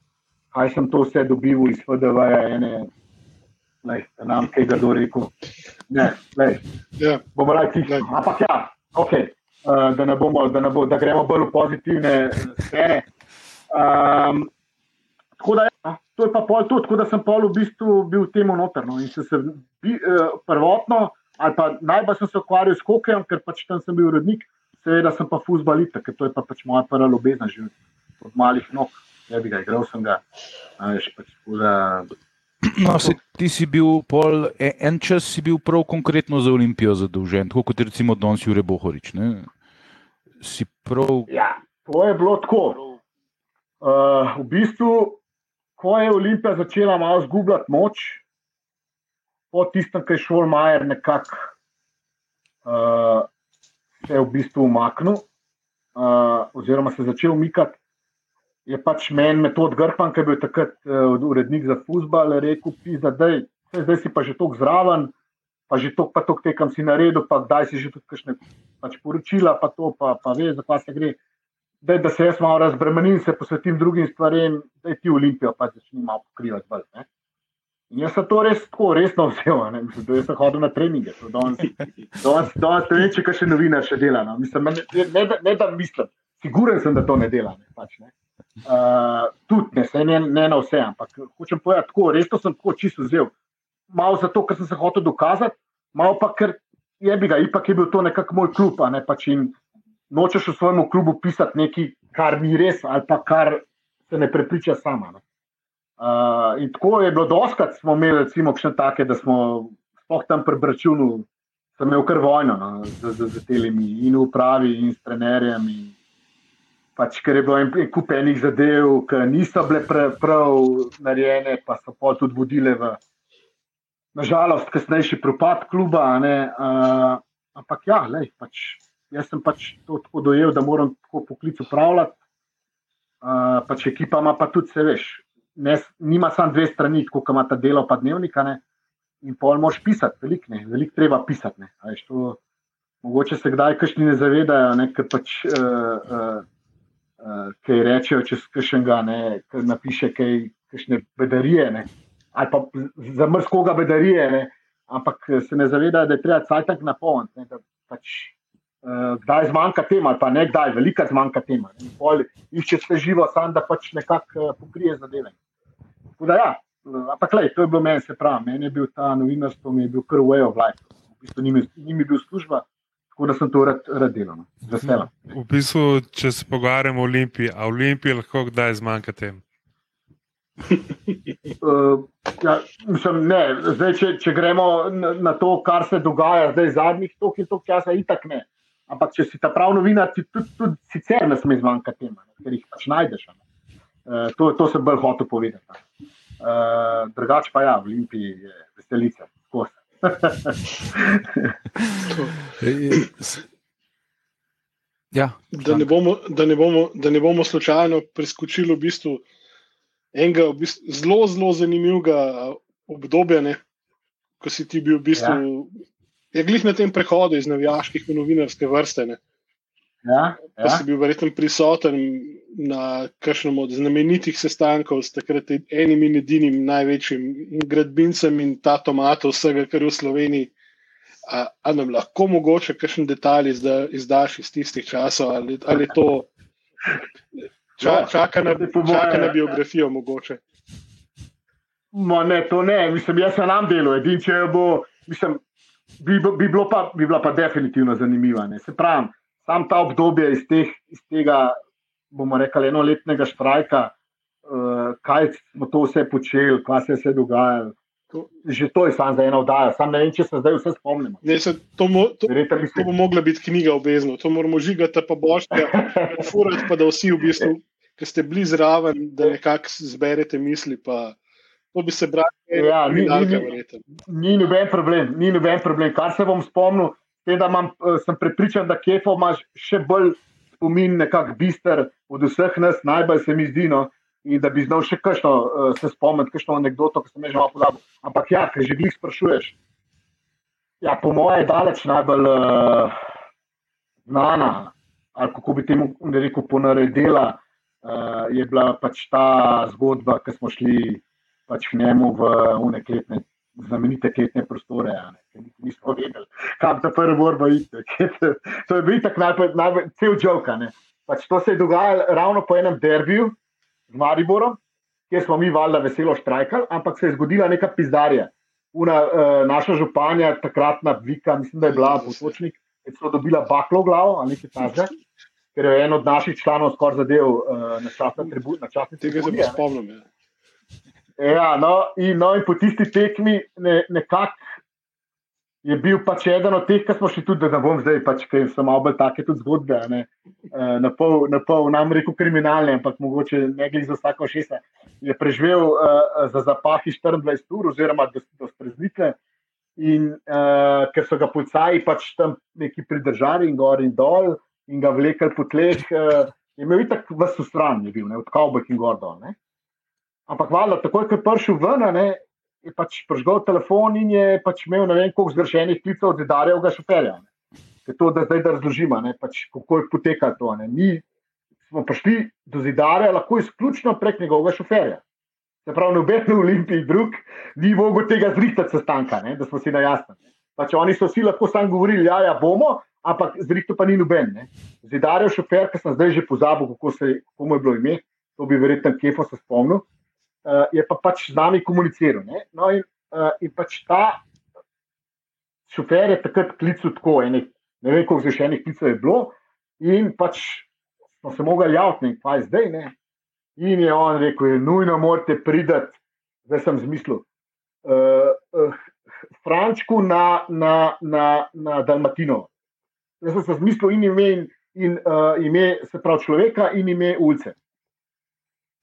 kaj sem to vse dobil iz FDV-ja, ene. Lej, nam kaj ga do rekel. Ne, lej. Yeah. Ja. Bomo rekli, ampak ja, okay. Uh, da, bomo, da, bo, da gremo bolj v pozitivne sfere. Um, Tako da, ja, to je pa pol to, tako da sem pol v bistvu bil v tem notrno. In se, se bi, eh, prvotno, ali pa najbolj sem se ukvarjal s hokejem, ker pač tam sem bil urednik, seveda sem pa fusbalita, ker to je pa pač moja prva ljubezen že od malih nog. Ja, bi ga igral, sem ga. Veš, pač, da, No, se, ti si bil pol, e, en čas si bil prav konkretno za Olimpijo zadolžen, tako kot recimo danes Jure Bohorič. Prav... Ja, to je bilo tako. Uh, v bistvu ko je Olimpija začela malo zgubljati moč, po tistem, ki je šel Majer nekako uh, se v bistvu umaknil, uh, oziroma se začel umikati. Je pač meni metod Grpan, ki je bil takrat uh, urednik za futbal, rekel: pisa, dej, zdaj si pa že tako zraven, pa že tako pa tok tekam si naredil, pa kdaj si že tudi kakšne pač poročila, pa to, pa, pa veš, zakaj se gre da, da se jaz malo razbremenim se posvetim drugim stvarem, da ti Olimpijo pa začne malo pokrivati. Bolj, in jaz sem to res tako resno vzel, ne? Mislim, da sem hodil na treninge, da se ne če kaj še novinar še dela. No? Mislim, ne, ne, ne, ne da mislim, siguren sem, da to ne dela. Ne? Pač, ne? Uh, tudi ne, ne, ne na vse, ampak hočem povedati tako, resno sem tako čisto vzel. Malo zato, ker sem se hotel dokazati, malo pa ker je bil, ipak je bil to nekako moj klub, ne pač in nočeš v svojem klubu pisati nekaj, kar ni res, ali pa kar se ne prepriča sama. Ne. Uh, in tako je bilo doskrat, smo imeli, recimo, še take, da smo spoh tam pri Bračunu, sem imel kar vojno no, z, z, z telemi in upravi in s trenerjem. In, pač, ker je bilo en, en kup enih zadev, ki niso bile pre, prav narejene, pa so pa tudi vodile v, nažalost, kasnejši propad kluba. Uh, ampak ja, lej, pač jaz sem pač to tako dojel, da moram tako poklic upravljati. Uh, pač ekipa ima pa tudi, se veš, ne, nima samo dve strani, kot ima ta delo, pa dnevnika. Ne, in pol moš pisati, veliko velik treba pisati. Ne, veš, to, mogoče se kdaj kašni ne zavedajo, ne, pač. Uh, uh, Uh, kaj rečejo, če skršenega, ki napiše kaj, kakšne bedarije, ne? ali pa za mrzkoga bedarije, ne? ampak se ne zavedajo, da je treba cajtak napolniti, da pač uh, kdaj zmanjka tema, ali pa ne kdaj, velika zmanjka tema. Išče se živo, samo da pač nekako uh, pokrije zadeve. Ja, ampak lej, to je bilo meni, se pravi, meni je bil ta novinarstvo, mi je bil kar way of life. V bistvu ni mi bil služba. Tako da sem to rad, rad delal, no. vesela. V bistvu, če se pogovarjamo o Olimpiji, a Olimpiji lahko kdaj zmanjka tem? uh, ja, mislim, ne, zdaj, če, če gremo na, na to, kar se dogaja zdaj zadnjih toliko in toliko časa, itak ne. Ampak, če si ta pravi novinar, ti tudi, tudi sicer ne smeš zmanjkati tema, ker jih pač najdeš. Uh, to, to sem bolj hotel povedati. Uh, drugače pa ja, v Olimpiji je veselica. ja, da, ne bomo, da, ne bomo, da ne bomo slučajno preskočili v bistvu enega v bistvu zelo, zelo zanimivega obdobja, ne, ko si ti bil v bistvu. Ja. Je glih na tem prehodu iz navijaških v novinarske vrste. Ne. Ja, ja. Pa si bil verjetno prisoten na kakšnem od znamenitih sestankov s takrat enim in edinim največjim gradbincem in ta tomatov, vsega, kar je v Sloveniji. A, a nam lahko mogoče kakšen detalj izdaš iz tistih časov, ali, ali to ča, ja, čaka, na, čaka na biografijo mogoče? No, ne, to ne, mislim, jaz sem nam delo, edin, če bo, mislim, bi, bi, bilo pa, bi bila pa definitivno zanimiva. Ne. Se pravi, tam ta obdobje iz, teh, iz tega, bomo rekli, enoletnega štrajka, uh, kaj smo to vse počeli, kaj se je vse dogajalo. To, že to je samo za eno oddajo, samo ne vem, če se zdaj vse spomnimo. Ne, se, to, mo, to, to bo mogla biti knjiga obvezna, to moramo žigati, pa božje, furati, pa da vsi v bistvu, ki ste bili zraven, da nekako zberete misli. Pa, to bi se bral, ja, ni, ni, ni, ni noben problem, ni noben problem. Kar se bom spomnil, je, da imam, eh, sem prepričan, da Kefo imaš še bolj spomin, nekako bister od vseh nas, najbolj se mi zdi. No, in da bi znal še kajšno uh, se spomniti, kajšno anegdoto, ki sem že malo pozabil. Ampak ja, ker že glih sprašuješ. Ja, po mojem je daleč najbolj uh, znana, ali kako bi temu rekel, ponaredila, uh, je bila pač ta zgodba, ki smo šli pač k njemu v unekletne. Znamenite kletne prostore, ja, nismo vedeli, kam ta prva borba ide. To je bil tako najbolj, najbolj, cel jok. Pač to se je dogajalo ravno po enem derbiju, z Mariborom, kjer smo mi valjda veselo štrajkali, ampak se je zgodila neka pizdarja. Una, uh, naša županja, takratna Vika, mislim, da je bila potočnik, je celo dobila baklo v glavo ali nekaj takega, ker je en od naših članov skoraj zadev uh, na časni tribuni. Tega se ne spomnim. Ja. Ja, no, in, no, in po tisti tekmi ne, nekako je bil pač eden od teh, ki smo šli tudi, da ne bom zdaj, pač, ker so malo bolj take tudi zgodbe, ne, eh, na pol, na pol nam rekel kriminalne, ampak mogoče ne glede za vsako šesta. Je preživel uh, za zapahi 24 ur, oziroma do, do streznitve, in uh, ker so ga policaji pač tam neki pridržali in gor in dol, in ga vlekel po tleh, uh, je imel itak v stran, je bil, ne, od Kaubek in gor dol. Ne. Ampak valjda, takoj, ko je prišel ven, ne, je pač prižgal telefon in je pač imel ne vem koliko zgrešenih klicev od Darjega šoferja. Je to, da zdaj da razložimo, pač, kako je potekalo to. Ne. Mi smo prišli do zidarja lahko izključno prek njegovega šoferja. Se pravi, noben v Olimpiji drug ni mogel tega zrihtati sestanka, ne, da smo si na jasnem. Pač oni so si lahko sam govorili, ja, ja, bomo, ampak zrihto pa ni noben. Zidarjev šofer, ki sem zdaj že pozabil, kako, se, kako mu je bilo ime, to bi verjetno Kefo se spomnil uh, je pa pač z nami komuniciral. Ne, no in, uh, in pač ta šofer je takrat klical tako, ene, ne vem, koliko zrešenih klicev je bilo, in pač smo se mogli javiti, kaj je zdaj. Ne. In je on rekel, je nujno morate priti, zdaj sem zmislil. Uh, uh, Frančku na, na, na, na Dalmatino. Jaz sem se zmislil in ime, in, uh, ime se pravi človeka, in ime ulice.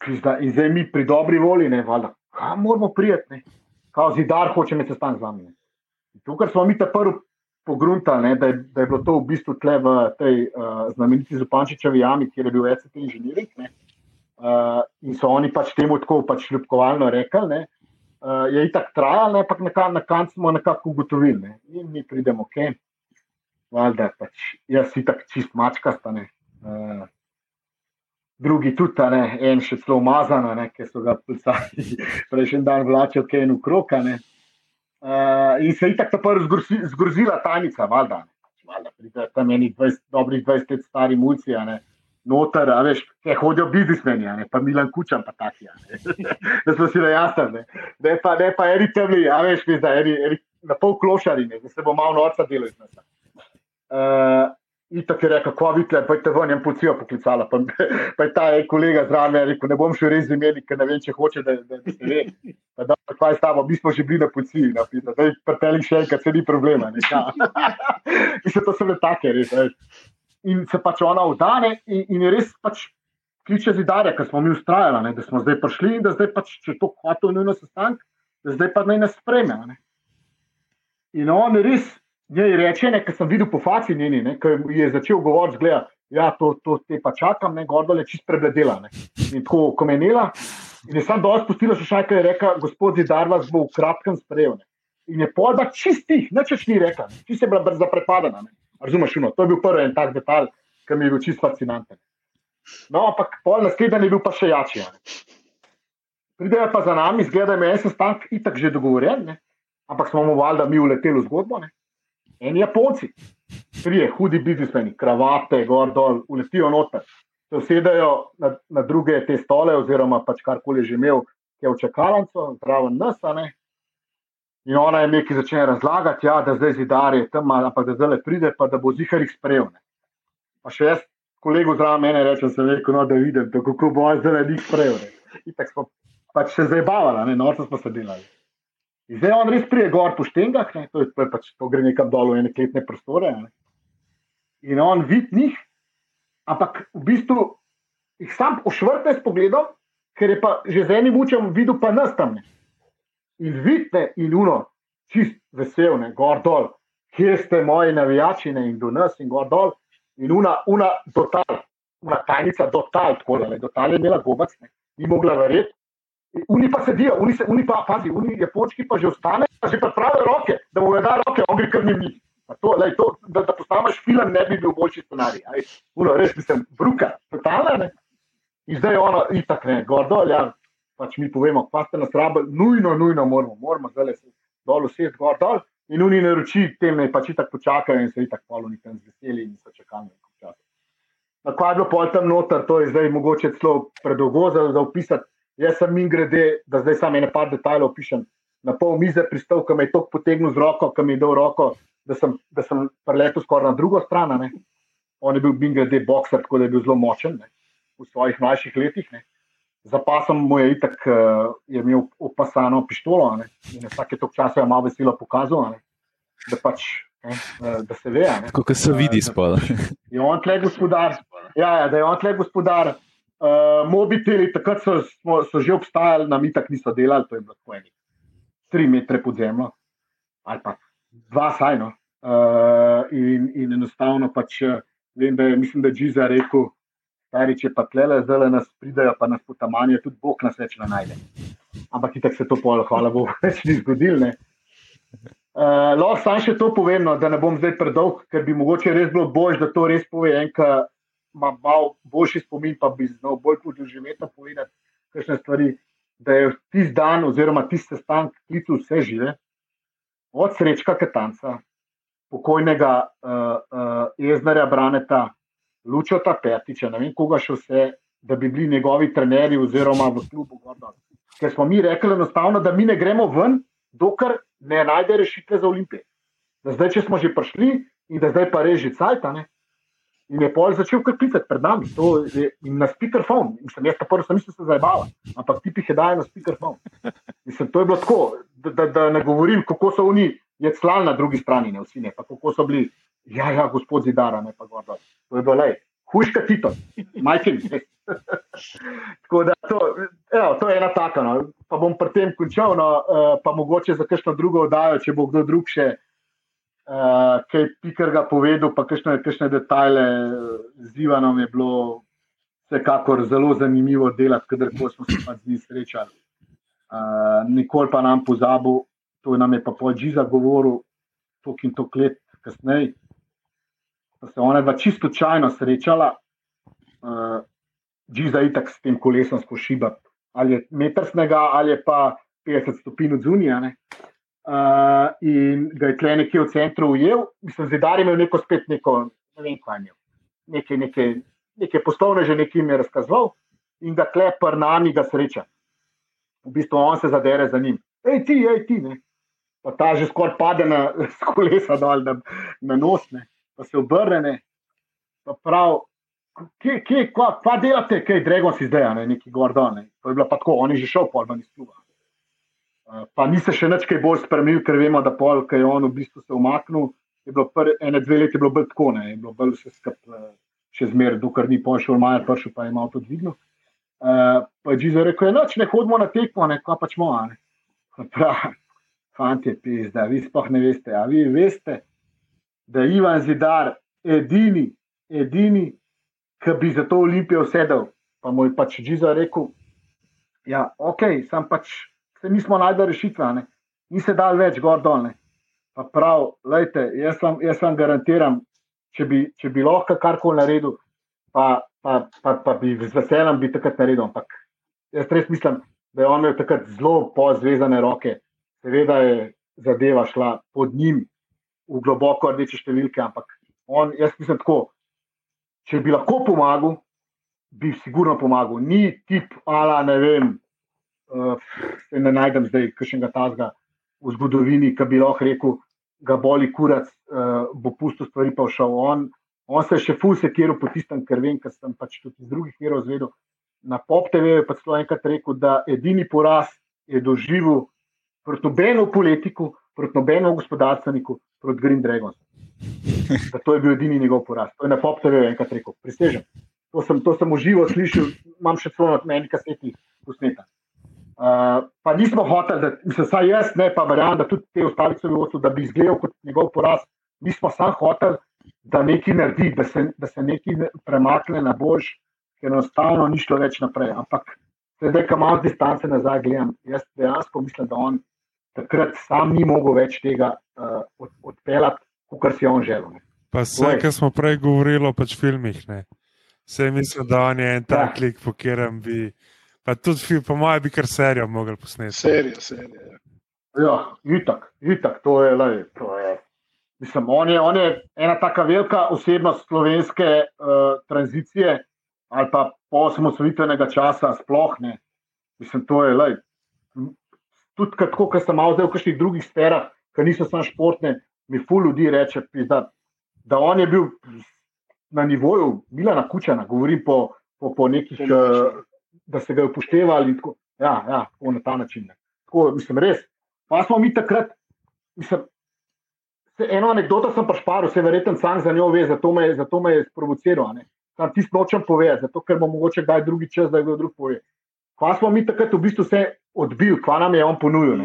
In zdaj mi pri dobri volji, ne valjda, kam moramo prijeti, kao zidar hoče me sestanek z vami. Tukaj smo mi ta prvi pogruntali, da, da je bilo to v bistvu tle v tej uh, znameniti Zupančičevi jami, kjer je bil ECT inženiring. Uh, in so oni pač temu tako pač ljubkovalno rekli. Ne. Uh, je itak trajalo, ampak na, na koncu smo nekako ugotovili. Ne. In mi pridemo, ok, valjda, pač jaz si tako čist mačka stane. Uh, drugi tudi, ne, en še zelo umazan, ki so ga pisali prejšnji dan vlačijo, ki je eno kroka. Uh, in se je tako prvo zgrozila tajnica, valjda. Pride tam eni 20, dobrih 20 let stari mulci, ne, noter, a veš, ki hodijo biznismeni, ne, pa Milan Kučan, pa taki. da smo si najjasni, je pa, ne pa eri temli, a veš, da je eri na pol klošari, ne, da se bo malo norca delo iz nas. Uh, In tako je rekel, ko vidite, pa je te vrnjen policijo poklicala. Pa, pa je ta kolega zraven rekel, ne bom še res imel, ker ne vem, če hoče, da, da, da se ve. Pa da, kaj je s tabo, mi smo že bili na policiji, da je prteli še enkrat, se ni problema. in se to sve take, res. Veš. In se pač ona vdane in, in je res pač kliče zidarja, ker smo mi ustrajali, da smo zdaj prišli in da zdaj pač, če to hvato nujno sestanek, da zdaj pa naj nas spremlja. In on res, njej reče, ne, ker sem videl po faci njeni, ki je začel govoriti, gleda, ja, to, to te pa čakam, ne, gordo je čist prebledela. Ne. In tako komenila. In je sam dol spustila še šaj, ki je rekel, gospod Zidar vas bo v kratkem sprejel. Ne. In je polda čistih, nečeš ni rekel, čist je bila brza prepadena. Razumeš, no, to je bil prvi en tak detalj, ki mi je bil čist fascinanten. No, ampak pol naslednji je bil pa še jači. Pridejo pa za nami, zgleda, da je en sestanek itak že dogovorjen, ne? ampak smo mu valjda mi uleteli v zgodbo. Ne? En Japonci, trije hudi biznismeni, kravate, gor dol, uletijo noter, se usedajo na, na druge te stole, oziroma pač karkoli že imel, ki je v čakalnico, zraven nas. In ona je nekaj začela razlagati, ja, da zdaj zidar je tam, ampak da zdaj le pride, pa da bo zihar jih sprejel. Ne? Pa še jaz, kolegu zraven mene, rečem, sem rekel, no, da vidim, kako bo zdaj le njih sprejel. In tako smo pač se zabavali, ne, noč smo se delali. In zdaj on res prije gor po štengah, ne, to, je, to, je pač, to gre nekam dol v ene kletne prostore. Ne. In on vid njih, ampak v bistvu jih sam ošvrte s pogledom, ker je pa že z enim učem videl pa nas tam. Ne. In vidite, in uno, čist vesel, ne, gor dol, kje ste moji navijači, ne, in do nas, in gor dol, in una, una total, una tajnica, total, tako da je, total je imela gobac, ne, ni mogla verjeti. Oni pa sedijo, oni, se, oni pa, pazi, oni japonski pa že ostane, pa že pravijo roke, da mu da roke, on gre krmi njih. To, lej, to, da da postaneš film, ne bi bil boljši scenarij. Uno, res se bruka, totalna. Ne? In zdaj je ono, itak ne, gor dol, ja, pač mi povemo, pa ste nas rabili, nujno, nujno moramo, moramo zdaj se dol usesti, gor dol. In oni naroči tem, ne pač tako počakajo in se itak polni tam z veseli in so čakali. Na kaj je bilo pol tam noter, to je zdaj mogoče celo predolgo za, za opisati. Jaz sem jim grede, da zdaj samo ene par detajlov opišem. Na pol mize pristal, ki me je tako potegnil z roko, ki mi je dal roko, da sem, da sem preletel skoraj na drugo stran. Ne. On je bil bin grede boxer, tako da je bil zelo močen ne, v svojih mlajših letih. Ne. Za pasom mu je itak, uh, je imel opasano pištolo ne, in vsake tok časa je malo veselo pokazal, ne, da pač Eh, da se ve. Kako se vidi spod. Je on tle gospodar. Ja, ja, da je on tle gospodar. Uh, mobiteli, takrat so, smo, so že obstajali, nam itak niso delali, to je tako eno. Tri metre pod zemljo, ali pa dva sajno. Uh, in, in enostavno pač vem, da je, mislim, da je Džiza rekel, stari, če pa tle, zdaj nas pridajo, pa nas potamanijo, tudi Bog nas več ne najde. Ampak itak se to polo, hvala Bogu, več ni zgodilo. Uh, lahko samo še to povem, no, da ne bom zdaj predolg, ker bi mogoče res bilo bolj, da to res pove en, ki ima malo boljši spomin, pa bi znal bolj podoživeti povedati kakšne stvari. Da je tisti dan, oziroma tisti sestanek, klical vse žive, od srečka Katanca, pokojnega uh, uh, Eznarja Braneta, Lučota Petiča, ne vem koga še vse, da bi bili njegovi trenerji oziroma v klubu Gordon. Ker smo mi rekli enostavno, da mi ne gremo ven, dokler ne najde rešitve za olimpije. Da zdaj, če smo že prišli in da zdaj pa reži cajtane. In je pol začel kar pisati pred nami, to je na speakerphone. Mislim, jaz pa prvo sem mislil, da se zabava, ampak ti jih je dajal na speakerphone. Mislim, to je bilo tako, da, da, da ne govorim, kako so oni, je slal na drugi strani, ne vsi ne, pa kako so bili, ja, ja, gospod Zidara, ne pa gordo. To je bilo le, hujška Tito, majhen. Tako da to, evo, to je ena taka. No. Pa bom pri tem končal, no, uh, pa mogoče za kakšno drugo oddajo, če bo kdo drug še uh, kaj pikar ga povedal, pa kakšne, kakšne detajle z Ivanom je bilo vsekakor zelo zanimivo delati, kadar smo se pa z njim srečali. Uh, nikoli pa nam pozabil, to nam je pa pol Džiza govoril, tok in tok let kasneje. Pa se ona dva čisto čajno srečala. Uh, Džiza itak s tem kolesom spošiba. Ali je meter snega, ali je pa 50 stopinj od zunija. Uh, in ga je tle nekje v centru ujel, mislim, zidar imel neko spet neko, ne vem, kaj imel. Neke, neke, neke poslovne že nekaj jim je razkazoval in ga tle pr nami ga sreča. V bistvu on se zadere za njim. Ej ti, ej ti, ne. Pa ta že skoraj pade na kolesa dol, na, na nos, ne. Pa se obrne, pa prav, kje, kje, kva, kva delate, kaj Dragon si zdaj, ne, neki Gordon. Ne. To je bilo pa tako, on je že šel iz kluba. Uh, pa ni se še nič kaj bolj spremenil, ker vemo, da pol, ki je on v bistvu se umaknil, je bilo pr, ene dve leti bilo bolj tako, ne, je bilo bolj vse skup uh, še zmer, dokler ni pošel Majer, prišel pa je malo to dvignil. Uh, pa je Džizo rekel, noč ne hodimo na tekmo, ne, pač mo, ne. Prav, fanti, pizda, vi sploh ne veste. A vi veste, da je Ivan Zidar edini, edini, ki bi za to olimpijo sedel. Pa mu je pač Džiza rekel, ja, okay, pač, se nismo najdel rešitve, ni se dal več gor dol. Pa prav, lejte, jaz, vam, jaz vam garantiram, če bi, če bi lahko karkoli naredil, pa, pa, pa, pa bi z veseljem bi takrat naredil. Ampak jaz res mislim, da je on imel takrat zelo pozvezane roke. Seveda je zadeva šla pod njim v globoko rdeče številke, ampak on, jaz mislim tako, če bi lahko pomagal, bi sigurno pomagal. Ni tip, ala ne vem, se ne najdem zdaj, kakšnega tazga v zgodovini, ki bi lahko rekel, ga boli kurac, uh, bo pusto stvari pa všel. On, on se je še ful sekiral po tistem, ker vem, ker sem pač tudi iz drugih virov zvedel. Na Pop TV je pa celo enkrat rekel, da edini poraz je doživel proti nobenemu politiku, proti nobenemu gospodarstveniku, proti Green Dragons. Da to je bil edini njegov poraz. To je na Pop TV enkrat rekel. Prisežem. To sem, to sem uživo slišal, imam še celo na meni kaseti posnetek. Uh, pa nismo hoteli, da se vsaj jaz, ne pa verjamem, da tudi te ostali so bili, da bi izgledal kot njegov poraz. Mi smo samo hoteli, da nekaj naredi, da se, da se nekaj premakne na boljš, ker enostavno ni šlo več naprej. Ampak zdaj, ko malo distance nazaj gledam, jaz dejansko mislim, da on takrat sam ni mogel več tega uh, od, odpeljati, kot si on želel. Ne. Pa vse, kar smo prej govorili o pač filmih, ne. Vse mislim, da on je en tak ja. klik, po katerem bi. Pa tudi, po mojem, bi kar serijo mogli posneti. Serijo, serijo. Ja, ja itak, itak, to je, to je. Mislim, on je, on je ena tako velika osebnost slovenske uh, tranzicije ali pa poslovitvega časa, sploh ne. Mislim, to je, lej, tudi kako, kar sem malo zdaj v kakšnih drugih sferah, ki niso samo športne, mi fu ljudi reče, da, da on je bil na nivoju Milana Kučana, govorim po, po, po nekih. Uh, da se ga upoštevali. Tako, ja, ja, tako na ta način. Tako, mislim, res. Pa smo mi takrat, mislim, se, eno anekdoto sem pač paril, se verjetno sam za njo ve, zato me, zato me je sprovociral. Sam ti nočem povedati, zato ker bo mogoče kdaj drugi čas, da kdo drug pove. Pa smo mi takrat v bistvu vse odbili, kva nam je on ponudil.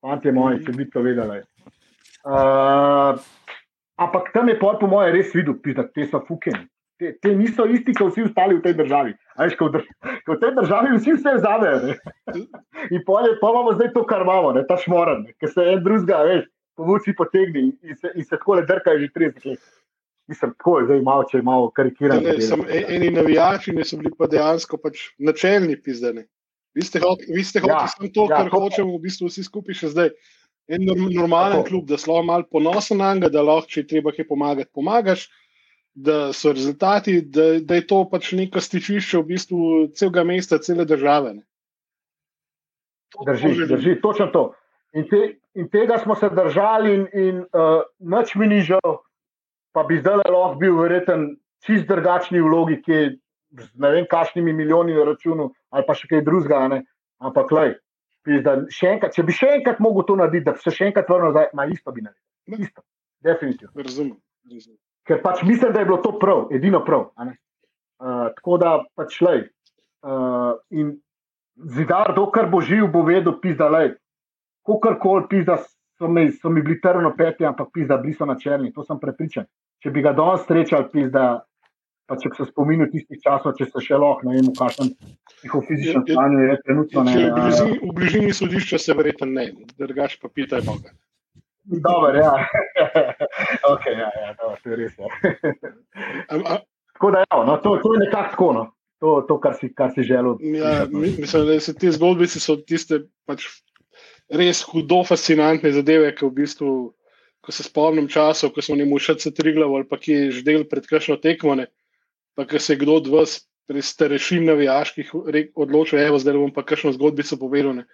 Fantje moji, če bi to vedeli. Uh, ampak tam je po mojem res videl, da te so fukeni te, te niso isti, kot vsi ostali v tej državi. Veš, ko, v, ko v tej državi vsi vse zavejo. In pa imamo zdaj to, kar imamo, ne, ta šmoren, ki se en drugega, veš, povuci potegni in se, in se tako le drkajo že 30 let. Mislim, tako je zdaj malo, če malo karikiramo. E, eni navijači so bili pa dejansko pač načelni pizdeni. Vi ste hoteli ja, samo to, ja, kar to, hočemo v bistvu vsi skupaj še zdaj. En normalen tako. klub, da smo malo ponosni na njega, da lahko, če treba kaj pomagati, pomagaš da so rezultati, da, da je to pač neko stičišče v bistvu celega mesta, cele države. Drži, drži, točno to. In, te, in tega smo se držali, in, in uh, noč mi ni žal, pa bi zdaj lahko bil verjeten čist drugačni vlogi, ki je z ne vem, kašnimi milijoni na računu ali pa še kaj drugega. Ampak, lej, enkrat, če bi še enkrat mogel to narediti, da bi se še enkrat vrnil nazaj, ima isto bi naredil. Isto, definitivno. Razumem. razumem ker pač mislim, da je bilo to prav, edino prav. Uh, tako da pač le. Uh, in zidar, dokler bo živ, bo vedel, pisa, da je kakorkoli pisa, so, so mi bili trno peti, ampak pisa, bili so na črni, to sem prepričan. Če bi ga danes srečal, pisa, pa če se spominjal tistih časov, če se še lahko, ne vem, v kakšnem psihofizičnem stanju je trenutno ne. V bližini, v bližini sodišča se verjetno ne, drugač pa pitaj Boga. Dobar, ja. okay, ja, ja, dobro, to je res. Ja. tako da, ja, no, to, to je nekako tako. No. To, to, kar si, kar si želel. Ja, mislim, da so te zgodbice so tiste pač res hudo fascinantne zadeve, ki v bistvu, ko se spomnim časov, ko smo njemu še se triglav ali pa ki je že del pred kakšno tekmo, ne, pa ki se je kdo od vas pri starešin navijaških odločil, evo, zdaj bom pa kakšno zgodbico povedal. Ne.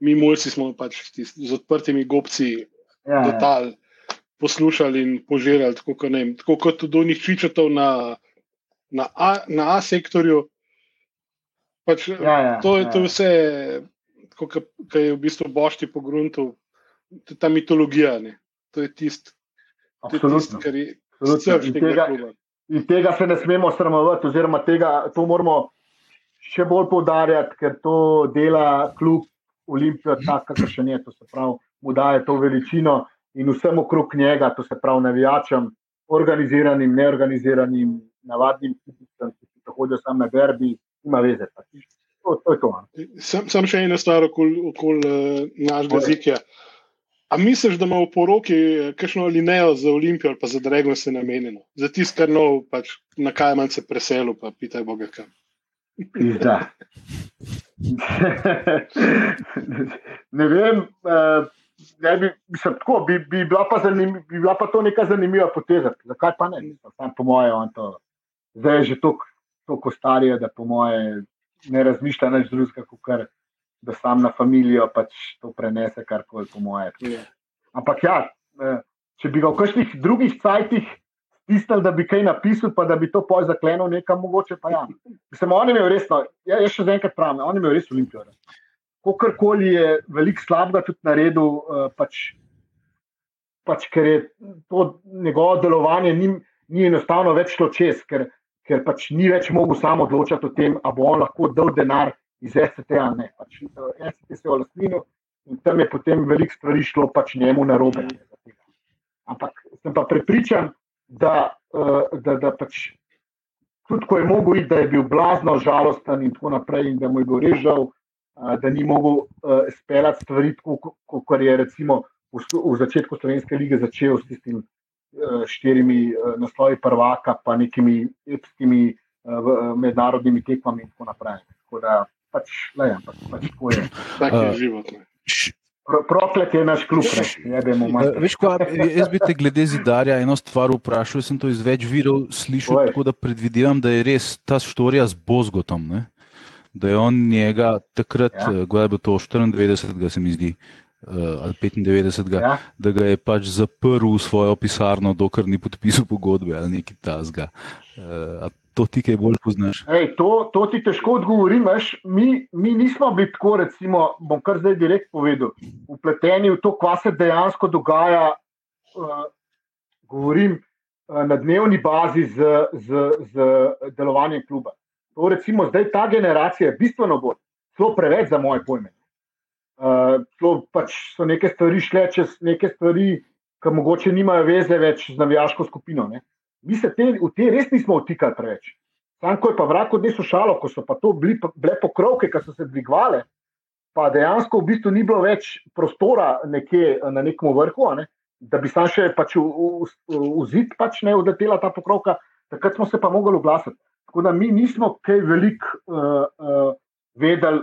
Mi mulci smo pač tisti, z odprtimi gobci ja, detal ja. poslušali in požirali, tako, kot, ne, tako kot tudi do njih čičatov na, na, A, na A sektorju. Pač, ja, ja, to, ja. to je vse, kar je v bistvu bošti po gruntu, ta mitologija. Ne. To je tisto, tist, kar je srce tega. In tega se ne smemo sramovati, oziroma tega, to moramo še bolj poudarjati, ker to dela kljub Olimpijo, tako kot še ne. To se pravi, mu daje to veličino in vsem okrog njega, to se pravi navijačem, organiziranim, neorganiziranim, navadnim, ki se hodijo samo na derbi, ima veze. To, to to. Sam, sam še ena stvar okoli okol, uh, našega jezika. A misliš, da ima v poroki eh, kakšno linijo za Olimpijo ali pa za Dragon se namenjeno? Za tisto, kar nov, pač na kaj manj se preselil, pa pitaj Boga kam. Da. ne vem, uh, ne bi, mislim, tako, bi, bi, bila zanim, bi bila pa to neka zanimiva poteza. Zakaj pa ne? Sam, po moje, on to zdaj je že toliko starijo, da po moje ne razmišlja več drugega, kot kar da sam na familijo pač to prenese, kar koli po moje. Yeah. Ampak ja, eh, če bi ga v kakšnih drugih cajtih stisnil, da bi kaj napisal, pa da bi to poj zaklenil nekam, mogoče pa ja. Mislim, on je imel resno, ja, jaz še enkrat pravim, on je imel res olimpijo. Kakorkoli je veliko slabega tudi naredil, eh, pač, pač ker je to njegovo delovanje ni, ni enostavno več šlo čez, ker, ker pač ni več mogel samo odločati o tem, ali bo on lahko dal denar iz ST ali ne. Pač, ST se je v lastninu in tam je potem veliko stvari šlo pač njemu na robe. Ampak sem pa prepričan, da, uh, da, da pač tudi ko je mogel iti, da je bil blazno žalosten in tako naprej, in da mu je bil režal, uh, da ni mogel speljati stvari, kot je recimo v, začetku Slovenske lige začel s tistim uh, štirimi uh, naslovi prvaka, pa nekimi epskimi mednarodnimi tekmami in tako naprej. Tako da, pač, le, ampak, pač tako je. Tak je život. Proklet je naš klub, ne vemo. Veš, kva, jaz bi te glede zidarja eno stvar vprašal, sem to iz več virov slišal, Oj. tako da predvidevam, da je res ta štorija z Bozgotom. Ne? Da je on njega takrat, ja. Eh, kdaj bo to 94, se mi zdi, uh, ali 95, ja. da ga je pač zaprl v svojo pisarno, dokler ni podpisal pogodbe ali nekaj tasga. Uh, to ti kaj bolj poznaš? Ej, to, to ti težko odgovorim. Mi, mi nismo bili tako, recimo, bom kar zdaj direkt povedal, upleteni v to, kaj se dejansko dogaja. Uh, govorim uh, na dnevni bazi z, z, z delovanjem kluba. To recimo zdaj ta generacija bistveno bolj, zelo preveč za moje pojme. Uh, pač so neke stvari šle čez neke stvari, ki mogoče nimajo veze več z navijaško skupino. Ne? mi se te, v te res nismo vtikali preveč. Sam, ko je pa vrako deso šalo, ko so pa to bili, bile pokrovke, ki so se dvigovale, pa dejansko v bistvu ni bilo več prostora nekje na nekem vrhu, ne, da bi sam še pač v, v, v, v zid pač ne odletela ta pokrovka, takrat smo se pa mogli oglasiti. Tako da mi nismo kaj velik uh, uh, vedeli,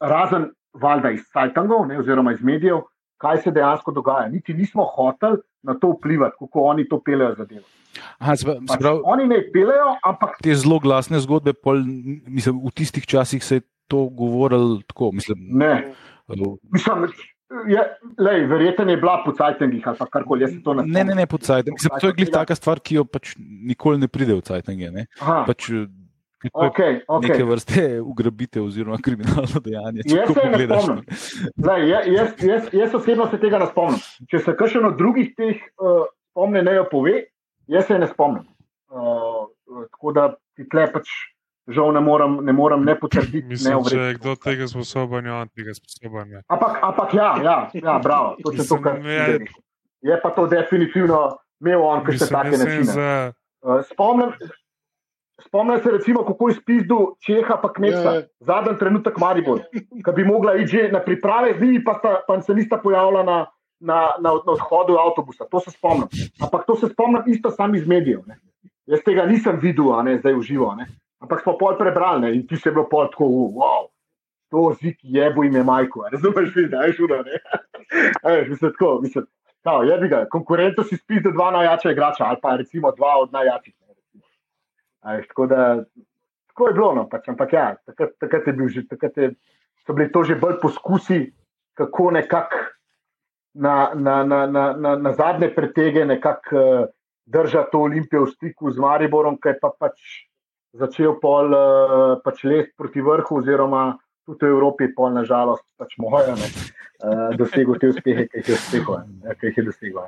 razen valjda iz Sajtangov oziroma iz medijev, kaj se dejansko dogaja. Niti nismo hoteli na to vplivati, kako oni to pelejo za delo. Aha, zbra, pač zbra, oni ne pelejo, ampak. Te zelo glasne zgodbe, pol, mislim, v tistih časih se je to govorilo tako. Mislim, ne. Mislim, je, lej, verjetno je bila po Cajtengih ali karkoli. Ne, ne, ne po Cajtengih. To je glih taka stvar, ki jo pač nikoli ne pride v Cajtenge. Pač, Okay, okay. Neke vrste ugrabite, oziroma kriminalno dejanje. Jaz se ne spomnim. Zdaj, jaz, jaz, jaz osebno se tega ne spomnim. Če se kakšen od drugih teh uh, spomne ne jo pove, Jaz se ne spomnim. Uh, tako da ti tle pač žal ne morem ne, morem ne potrditi. Mislim, ne če je kdo tega sposoben, on tega sposoben. Ampak, ampak ja, ja, ja, bravo. To je to, kar je. Je pa to definitivno imel on, ki se take načine. Za... Uh, spomnim, spomnim se recimo, kako je spizdil Čeha pa kmetstva. Yeah. Ja. Zadnji trenutek Maribor, ki bi mogla iti na priprave, z njimi pa, sta, pa se nista pojavila na na, na, na odhodu avtobusa, to se spomnim. Ampak to se spomnim isto sam iz medijev. Ne. Jaz tega nisem videl, ne, zdaj v živo. Ne. Ampak smo pol prebrali ne, in ti se je bilo pol tako, wow, to zik je bo ime majko. Razumeš, da je šudo. Mislim, tako, mislim. No, je bi ga, konkurento si spis, da dva najjača igrača, ali pa recimo dva od najjačih. Tako da, tako je bilo, no, pač, ampak ja, takrat, takrat, je bil že, takrat je, so bili to že bolj poskusi, kako nekako na, na, na, na, na, na zadnje pretege nekako uh, držati to olimpijo v stiku z Mariborom, je pa pač začel pol uh, pač lest proti vrhu, oziroma tudi v Evropi, pol nažalost, pač moja, ne, uh, dosegel te uspehe, ki jih je dosegel. Ki jih je dosegel.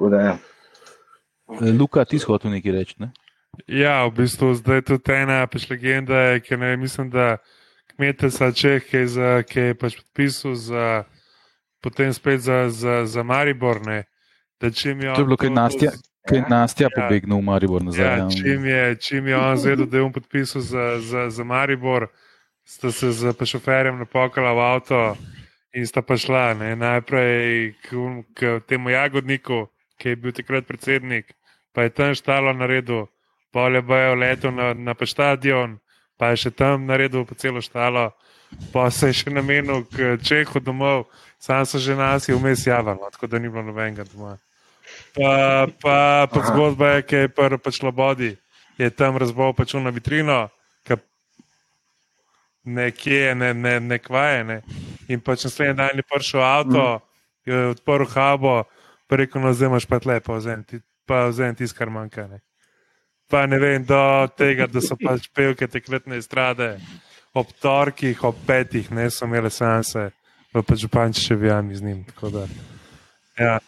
Ja. Luka, ti si hotel nekaj reči? Ne? Ja, v bistvu zdaj je tudi ena pač legenda, ki ne mislim, da Metelsa Čeh, ki je, za, ki je pač podpisal za, potem spet za, za, za Maribor. Ne, to je bilo kaj nastja. Kaj je Nastja ja, pobegnil v Maribor nazaj? Ja, čim, je, čim je on zvedel, da je on podpisal za, za, za Maribor, sta se z šoferjem napokala v avto in sta pa šla ne, najprej k, k temu jagodniku, ki je bil takrat predsednik, pa je tam štalo na redu, polje bojo leto na, na stadion, pa je še tam na redu po celo štalo, pa se je še namenil k Čehu domov, sam so že nas je vmes javljalo, tako da ni bilo nobenega doma. Pa, pa, pa zgodba je, ki je prvo pač lobodi, je tam razbol pač na vitrino, nekje, ne, ne, ne kvaje. Ne. In pač naslednji dan je prišel avto, mm. je odprl habo, rekel, no, zdaj imaš pa lepo, pa vzem tisto, kar manjka. Ne. Pa ne vem, do tega, da so pač pevke tekletne strade ob torkih, ob petih, ne so imele sanse, pa pač županči še vijami z njim. Da, ja.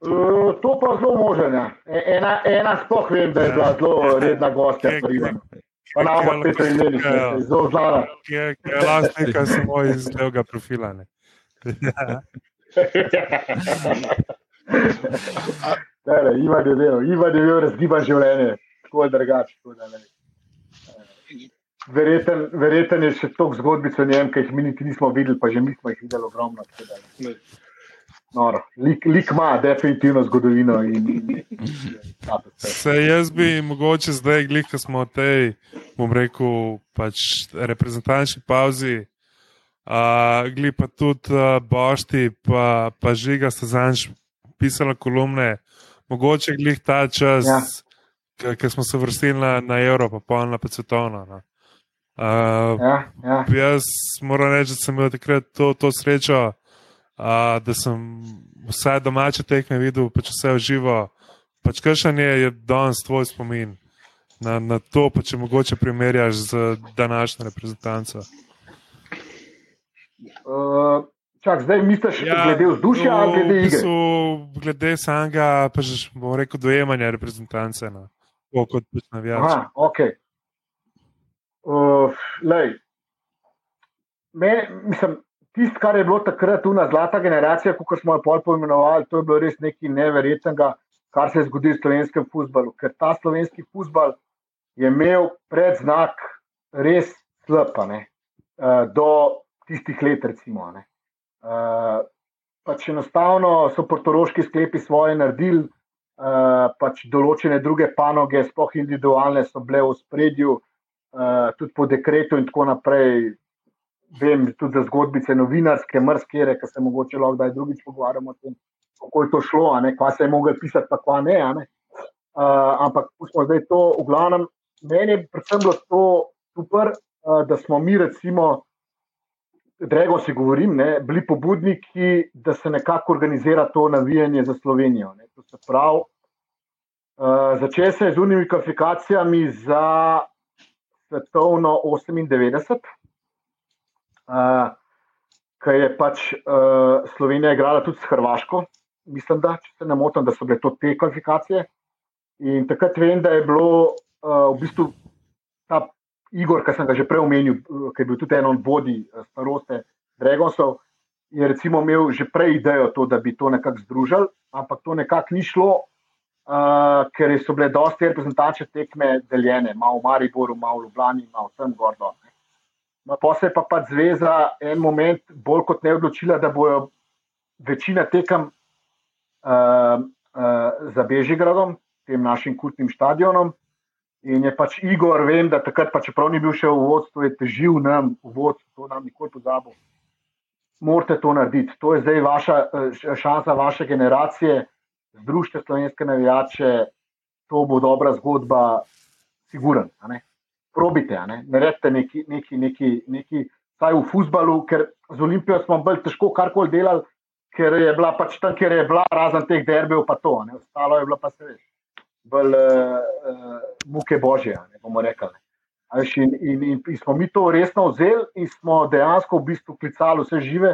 Uh, to pa zelo možno. E, ena, ena spoh vem, da je bila zelo redna gostja. Pa na oba peta imeli, zelo znana. Kje je lastnik, kaj sem moj iz tega profila. Tere, Ivan je bil, Ivan je bil razgiban življenje, tako je drugače. Verjeten, verjeten je še toliko zgodbic o njem, ki jih mi niti nismo videli, pa že mi smo jih videli ogromno. Noro. Lik, lik ima definitivno zgodovino. In, in, in, Se jaz bi mogoče zdaj, glih, ko smo v tej, bom rekel, pač reprezentančni pauzi, uh, glih pa tudi uh, Bošti, pa, pa Žiga, sta zanj pisala kolumne, mogoče glih ta čas, ja. ki smo se vrstili na, na Evropo, pa polno pa svetovno. No. Uh, ja, ja. Jaz moram reči, da sem imel takrat to, to srečo, uh, da sem vsaj domače tekme videl, pač vse živo. Pač kršanje je danes tvoj spomin na, na to, pa če mogoče primerjaš z današnjo reprezentanco. Uh, Čak, zdaj misliš, ja, je glede vzdušja ali glede igre? So, glede samega, pa že bomo rekel, dojemanja reprezentance, no. kot pač navijač. Aha, ok. Uh, lej. Me, mislim, tisto, kar je bilo takrat tu na zlata generacija, kot smo jo pol poimenovali, to je bilo res nekaj neverjetnega, kar se je zgodilo v slovenskem futbalu. Ker ta slovenski futbal je imel predznak res slabane uh, do tistih let, recimo. Ne. Uh, pač enostavno so portoroški sklepi svoje naredili, uh, pač določene druge panoge, sploh individualne, so bile v spredju, tudi po dekretu in tako naprej. Vem tudi za zgodbice novinarske, mrskere, ki se mogoče lahko kdaj drugič pogovarjamo o tem, kako je to šlo, kva se je mogel pisati, pa kva ne. ne. Uh, ampak smo zdaj to, v glavnem, meni je predvsem bilo to super, uh, da smo mi, recimo, Drego si govorim, ne, bili pobudniki, da se nekako organizira to navijanje za Slovenijo. Ne. To se pravi, uh, začel se je z unimi kvalifikacijami za svetovno 98, uh, ki je pač uh, Slovenija igrala tudi s Hrvaško. Mislim, da, se ne motim, da so bile to te kvalifikacije. In takrat vem, da je bilo uh, v bistvu ta Igor, ki sem ga že prej omenil, ki je bil tudi eno od vodij staroste Dragonsov, je recimo imel že prej idejo, to, da bi to nekako združili, ampak to nekako ni šlo, uh, ker so bile dosti reprezentačne tekme deljene, malo v Mariboru, malo v Ljubljani, malo tam gordo. No, pa se je pa pač zveza en moment bolj kot ne odločila, da bojo večina tekem uh, uh, za Bežigradom, tem našim kultnim stadionom. In je pač Igor, vem, da takrat, pa čeprav ni bil še v vodstvu, je težil nam v vodstvu, to nam nikoli pozabil. Morate to narediti. To je zdaj vaša eh, šansa, vaše generacije, združite slovenske navijače, to bo dobra zgodba, siguren. Probite, naredite neki, neki, neki, neki, saj v futbalu, ker z Olimpijo smo bolj težko karkoli delali, ker je bila pač tam, ker je bila razen teh derbev, pa to, ne? ostalo je bilo pa se več bolj uh, muke božje, ne bomo rekli. In, in, in, in smo mi to resno vzeli in smo dejansko v bistvu klicali vse žive,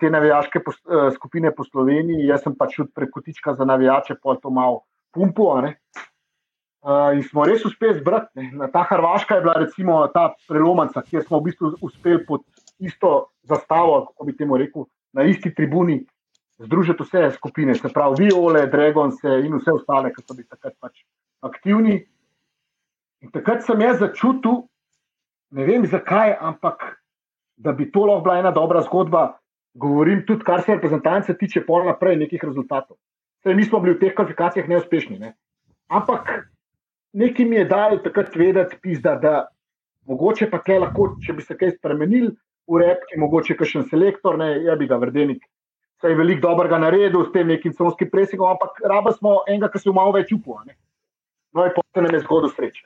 te navijaške po, uh, skupine po Sloveniji. Jaz sem pač tudi prek kotička za navijače, pa to malo pumpo. Uh, in smo res uspeli zbrati. Ne. Ta Hrvaška je bila recimo ta prelomnica, kjer smo v bistvu uspeli pod isto zastavo, kako bi temu rekel, na isti tribuni združiti vse skupine, se pravi Viole, Dragons in vse ostale, ki so bili takrat pač aktivni. In takrat sem jaz začutil, ne vem zakaj, ampak da bi to lahko bila ena dobra zgodba. Govorim tudi, kar se reprezentance tiče, pol naprej nekih rezultatov. Sej, mi smo bili v teh kvalifikacijah neuspešni. Ne? Ampak nekaj mi je dal takrat vedeti, da mogoče pa tle lahko, če bi se kaj spremenil v repki, mogoče kakšen selektor, ne, ja bi ga vrdenik. Saj je veliko dobrega naredil s tem nekim slovenskim presegom, ampak raba smo enega, ki se v malo več upuje. No, in potem nam je zgodil sreče.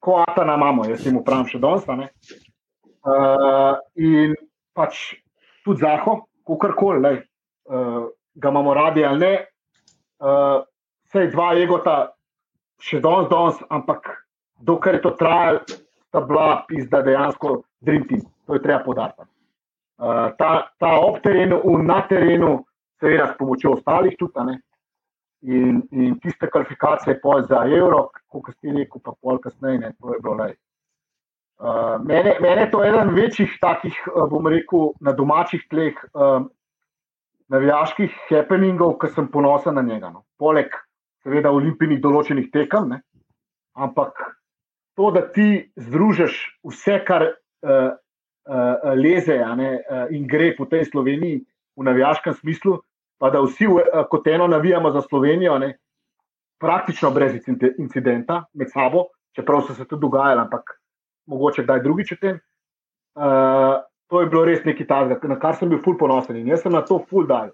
Ko Atana imamo, jaz jim upravim še danes. Uh, in pač tudi Zaho, kakorkoli, uh, ga imamo radi ali ne, uh, vse dva egota, še danes, danes, ampak dokler je to trajalo, sta bila pizda dejansko Dream Team. To je treba podariti. Uh, ta, ta ob terenu, na terenu, seveda s pomočjo ostalih tudi in, in tiste kvalifikacije za Euro, kot ste rekli, pa pol kasneje, ne, to je bilo le. Uh, mene, mene je to eden večjih takih, uh, bom rekel, na domačih tleh uh, navijaških happeningov, ki sem ponosen na njega. No. Poleg, seveda, olimpijskih določenih tekem, ne. ampak to, da ti združiš vse, kar uh, uh, leze ne, uh, in gre po tej Sloveniji v navijaškem smislu, pa da vsi eh, kot eno navijamo za Slovenijo, ne, praktično brez incidenta med sabo, čeprav so se tudi dogajali, ampak mogoče kdaj drugič o tem. Uh, to je bilo res nekaj takega, na kar sem bil ful ponosen in jaz sem na to ful dal.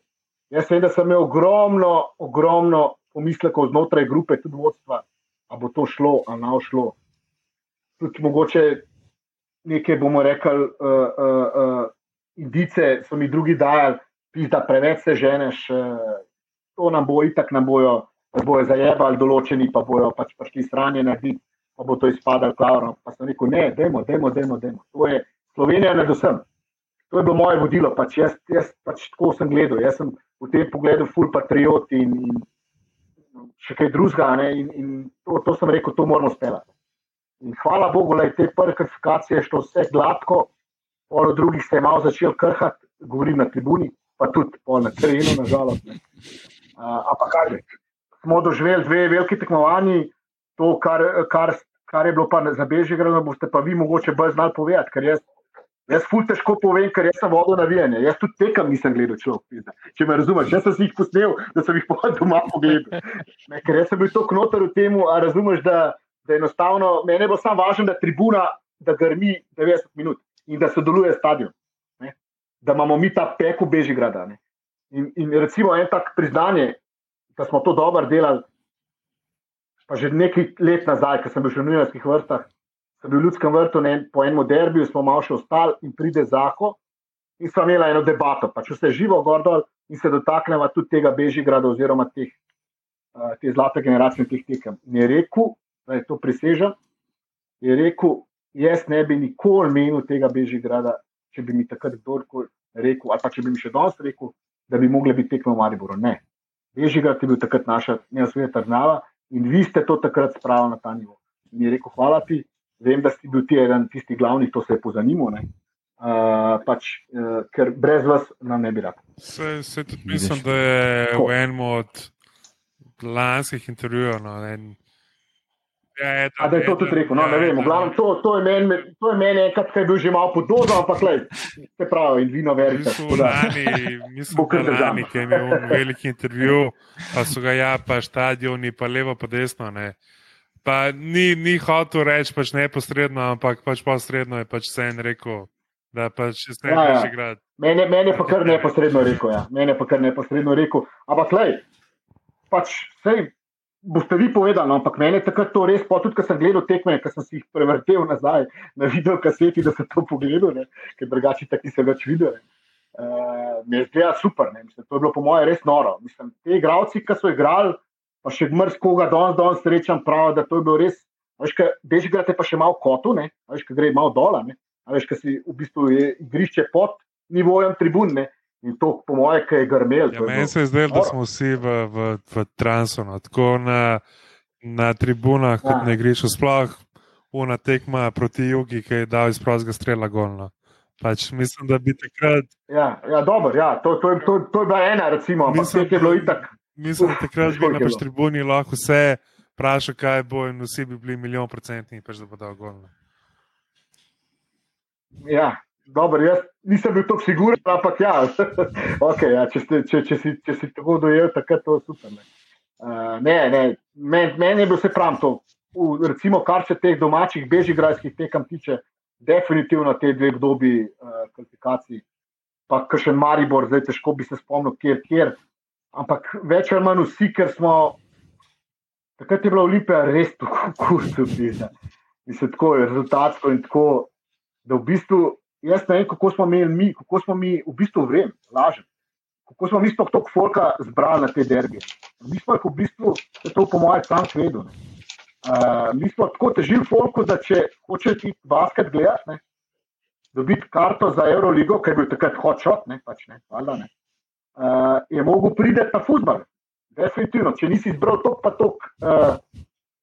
Jaz vem, da sem imel ogromno, ogromno pomislekov znotraj grupe, tudi vodstva, a bo to šlo, a ne šlo. Tudi mogoče nekaj bomo rekli, uh, uh, uh, indice so mi drugi dajali, da preveč se ženeš, eh, to nam bo itak, nam bojo, bojo zajebali, določeni pa bojo pač prišli stranje narediti, pa bo to izpadalo klavno. Pa sem rekel, ne, demo, demo, demo, demo. To je Slovenija med vsem. To je bilo moje vodilo, pač jaz, jaz pač tako sem gledal. Jaz sem v tem pogledu full patriot in, in še kaj drugega. In, in to, to sem rekel, to moramo speljati. In hvala Bogu, da je te prve kvalifikacije šlo vse gladko, polo drugih se je malo začel krhati, govorim na tribuni pa tudi na terenu, nažalost. Ampak kaj je? Smo doživeli dve veliki tekmovanji, to, kar, kar, kar je bilo pa za Bežigrad, boste pa vi mogoče bolj znali povedati, ker jaz. Jaz ful težko povem, ker jaz sem vodil navijanje. Jaz tudi tekam nisem gledal človek. Če me razumeš, jaz sem si jih posnel, da sem jih pa doma pogledal. Ne, ker jaz sem bil tako noter v tem, a razumeš, da, da enostavno meni bo samo važno, da tribuna da grmi 90 minut in da sodeluje stadion da imamo mi ta pek v Bežigrada. In, in recimo en tak priznanje, da smo to dobro delali, pa že nekaj let nazaj, ko sem bil še v Nujorskih vrstah, sem bil v Ljudskem vrtu ne, po enem derbiju, smo malo še ostali in pride Zaho. In smo imeli eno debato, pa če se živo gordol in se dotaknemo tudi tega Bežigrada, oziroma teh, uh, te zlate generacije teh tekem. In je rekel, da je to prisežen, je rekel, jaz ne bi nikoli menil tega Bežigrada, če bi mi takrat kdorkoli rekel, ali pa če bi mi še danes rekel, da bi mogli biti tekmo v Mariboru. Ne. Bežigrad je bil takrat naša neosvojena država in vi ste to takrat spravili na ta nivo. In je rekel, hvala ti, vem, da si bil ti eden tistih glavnih, to se je pozanimalo. Uh, pač, uh, ker brez vas nam ne bi rad. Se, se tudi mislim, da je v enem od lanskih intervjujev. No, Ja, je, da je to tudi rekel. No, ne vem, glavno, to, to je meni, to je meni enkrat, kaj je bil že malo podobno, ampak le, se pravi, in vino verjete. Mislim, da je lani, ki je imel veliki intervju, pa so ga ja, pa stadioni, pa levo, pa desno. Ne. Pa ni, ni hotel reči pač neposredno, ampak pač posredno je pač vse en rekel. Da pač se ne ja, ja. igrati. Mene, mene pa kar neposredno rekel, ja. Mene pa kar neposredno rekel. Ampak, lej, pač, sej, boste vi povedali, no, ampak meni je takrat to res, tudi ko sem gledal tekme, ki sem si jih prevrtel nazaj na video kaseti, da sem to pogledal, ne, ker drugače tako nisem več videl. Uh, mi je zdelo super, mislim, to je bilo po mojem res noro. Mislim, te igravci, ki so igrali, pa še mrz koga danes, danes srečam, pravi, da to je bilo res. Bežigrad je pa še malo kotu, veš, gre malo dol, veš, kaj si v bistvu je igrišče pod nivojem tribune. In to, po mojem, je grmel. Ja, meni se je zdelo, da smo vsi v, v, v transu. No. Tako na na tribunah, kot Ja. ne greš, sploh una tekma proti jugi, ki je dal iz prostega strela golno. Pač mislim, da bi takrat, Ja, ja dobro, ja, to, to, je- to, to je bila ena, recimo, ampak Mislim, teh je bilo itak. Mislim, da takrat bi na pač tribuni lahko vse vprašal, kaj bo, in vsi bi bili milijon procentni, pač da bo dal golno. Ja, dobro, jaz nisem bil tako siguren, ampak ja, okay, ja če, ste, če, če, si, če si tako dojel, takrat to je super. Ne, uh, ne, ne meni men je bilo vse prav to. V, recimo, kar se teh domačih bežigrajskih tekem tiče, definitivno te dve obdobji uh, kvalifikacij, pa še Maribor, zdaj težko bi se spomnil, kjer, kjer. Ampak več ali manj vsi, ker smo. Takrat je bila Olimpija res tako kurcovina. Mislim, tako je rezultatsko in tako, da v bistvu, jaz ne vem, kako smo imeli mi, kako smo mi v bistvu vrem, lažem. Kako smo mi sploh toliko folka zbrali na te derbije. Mi smo jih v bistvu, to po mojem sam svetu. Uh, mi smo tako težili folku, da če hoče ti basket gledati, ne, dobiti karto za Euroligo, ki je bil takrat hotshot, ne, pač ne, valjda ne, uh, je mogel priti na futbol. Definitivno, če nisi izbral tok pa tok, uh,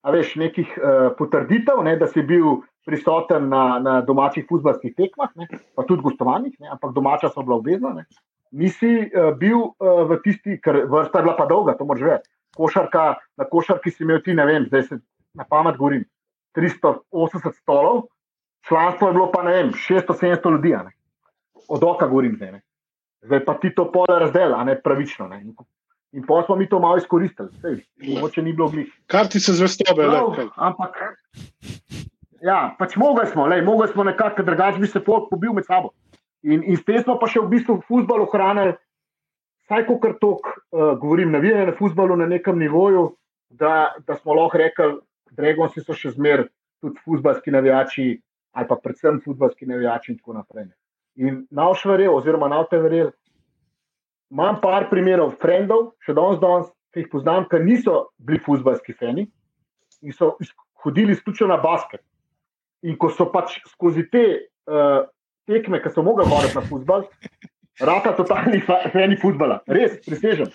a veš, nekih uh, potrditev, ne, da si bil prisoten na, na domačih futbalskih tekmah, ne, pa tudi gostovanjih, ampak domača so bila obvezna. Ne. Nisi uh, bil uh, v tisti, ker vrsta je bila pa dolga, to moraš vedeti. Košarka, na košarki si imel ti, ne vem, zdaj se na pamet govorim, 380 stolov, članstvo je bilo pa ne vem, 600-700 ljudi, ne. od oka govorim zdaj. Ne. Zdaj pa ti to pole razdel, a ne pravično. Ne. In, in pa smo mi to malo izkoristili, Sej, mogoče ni bilo glih. Kartice zvestobe, le, Prav, kaj. ampak. Ja, pač mogli smo, mogli smo nekako, drugače bi se pobil med sabo. In, in s tem smo pa še v bistvu futbol ohranili, vsaj ko kar tok, uh, govorim, navijanje na futbolu na nekem nivoju, da, da smo lahko rekli, Dragonsi so še zmer tudi futbalski navijači, ali pa predvsem futbalski navijači in tako naprej. ne. In naš verjel, oziroma na te verjel, imam par primerov frendov, še danes, danes, ki jih poznam, ker niso bili futbalski fani in so hodili izključno na basket. In ko so pač skozi te uh, tekme, ki so mogli hoditi na futbal, rata totalni fa- fani futbala. Res, prisežem.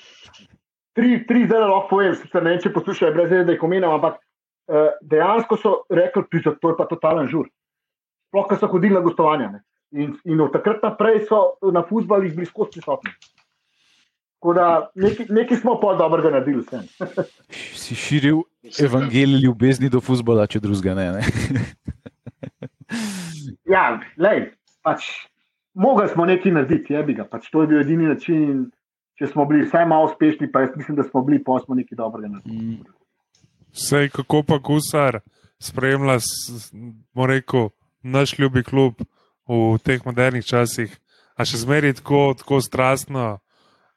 Tri, tri zdaj lahko povem, sicer ne če poslušajo, brez veze, da jih omenjam, ampak uh, dejansko so rekli, da to je pa totalen žur. Sploh, ker so hodili na gostovanja. Ne. In, in od takrat naprej so na futbalih bili skozi prisotni. Tako da nekaj, nekaj smo pa dobrega naredili. Si širil evangelij ljubezni do futbola, če drugega ne. ne? Ja, lej, pač, mogli smo nekaj narediti, je bi ga. Pač, to je bil edini način. in Če smo bili vsaj malo uspešni, pa jaz mislim, da smo bili, pa smo nekaj dobrega naredili. Mm, Sej, kako pa gusar spremlja, s- rekel, naš ljubi klub v teh modernih časih, a še zmeraj tako, tako strastno,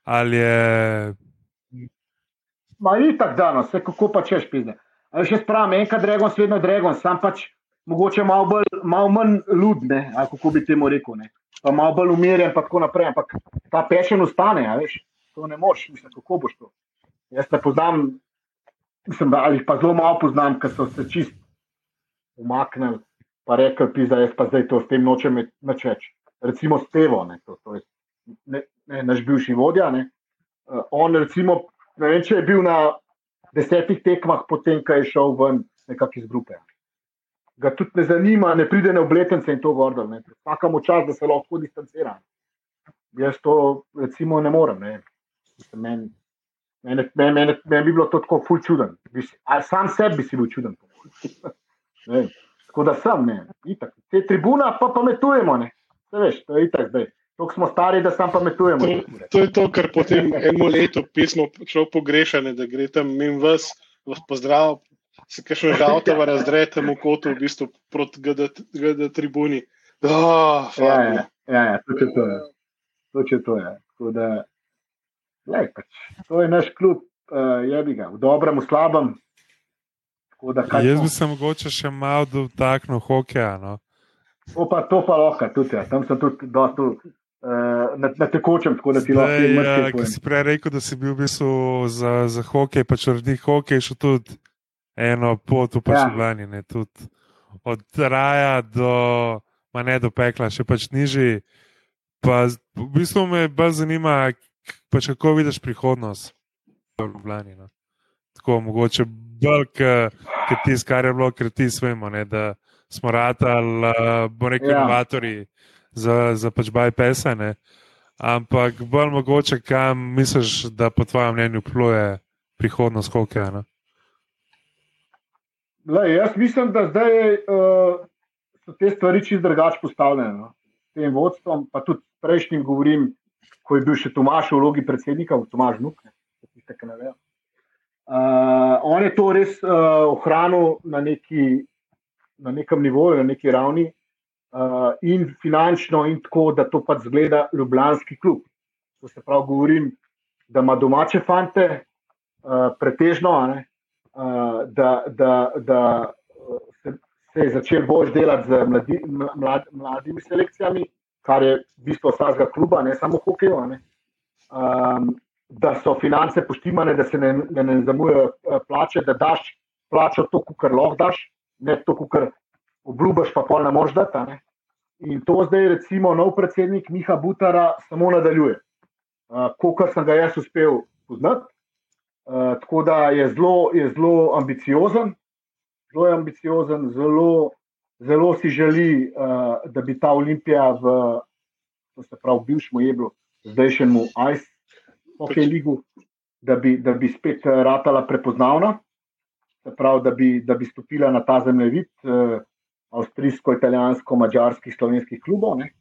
ali je. Ma ni tako dano, vse kako pa češ pizde. Ali še spravim, enkrat Dragon, svedno Dragon, sam pač mogoče malo, bolj, malo manj ludne, ali kako bi temu rekel. Ne. Pa malo bolj umirjen, pa tako naprej. Ampak ta pešen ostane, a veš, to ne moš, mislim, kako boš to. Jaz ne poznam, mislim, da ali pa zelo malo poznam, ker so se čist umaknili, pa rekli, pizda, jaz pa zdaj to s tem nočem nič več. Recimo Stevo, ne, to, to je ne, ne, naš bivši vodja. Ne. Uh, on, recimo, ne vem, če je bil na desetih tekmah, potem, ko je šel ven nekako iz grupe. Ga tudi ne zanima, ne pride na obletnice in to gordo. Čakamo čas, da se lahko distancira. Jaz to, recimo, ne morem. Ne. Mislim, Meni meni, meni, meni, meni bi bilo to tako ful čuden. Bi Sam sebi bi si bil čuden. Tako da sem, ne, itak. Te tribuna pa pametujemo, ne. Se veš, to je itak zdaj. Tok smo stari, da sam pametujemo. To, to je to, kar potem eno leto pismo človek pogrešane, da gre tam in vas, vas pozdrav, se kakšno žaltava razdre tam v kotu, v bistvu proti GD, GD tribuni. Oh, Ja, ja, ja, ja točno to je. Točno to je. Tako da, lej, pač, to je naš klub, uh, je bi ga, v dobrem, v slabem. Tako da, Jaz bi se mogoče še malo dotaknil hokeja. No. To pa, to pa lahko tudi, ja. tam sem tudi dosti uh, na, na tekočem, tako da ti lahko eh, mrtvih Ki si prej rekel, da si bil v bistvu za, za hokej, pač urednik hokej, šel tudi eno pot v pač Ja. tudi Od raja do, ne do pekla, še pač nižji. Pa v bistvu me bolj zanima, pač kako vidiš prihodnost v Ljubljani. No. tako mogoče bolj, kot tisto, kar je bilo, ker ti ne, da smo ratali, uh, bo rekel, Ja. inovatorji za, za pač bypass. Ampak bolj mogoče, kam misliš, da po tvojem mnenju pluje prihodnost hokeja? Ne? Lej, jaz mislim, da zdaj uh, so te stvari čist drugače postavljene. No. Tem vodstvom, pa tudi prejšnjim govorim, ko je bil še Tomaš v vlogi predsednika, Tomaš Nuk, ne, za tiste, ki ne vejo. Uh, on je to res uh, ohranil na, neki, na nekem nivoju, na neki ravni, uh, in finančno, in tako, da to pač zgleda Ljubljanski klub. To se pravi, govorim, da ima domače fante, uh, pretežno, ne, uh, da, da, da se, se je začel bolj delati z mladi, mlad, mladimi selekcijami, kar je bistvo vsakega kluba, ne samo hokeja. Um, da so finance poštimane, da se ne, ne, ne zamujajo eh, plače, da daš plačo to, kar lahko daš, ne to, kar obljubiš, pa pol ne moreš dati. Ne? In to zdaj, recimo, nov predsednik Miha Butara samo nadaljuje. Uh, Kolikor sem ga jaz uspel poznati, uh, tako da je zelo, je zelo ambiciozen, zelo je ambiciozen, zelo, zelo si želi, uh, da bi ta Olimpija v, se pravi, bivšemu Jeblu, zdajšnjemu Ice Hockey Ligu, da bi, da bi spet eh, ratala prepoznavna, se pravi, da bi, da bi stopila na ta zemljevid eh, avstrijsko-italijansko-mađarskih slovenskih klubov. Ne.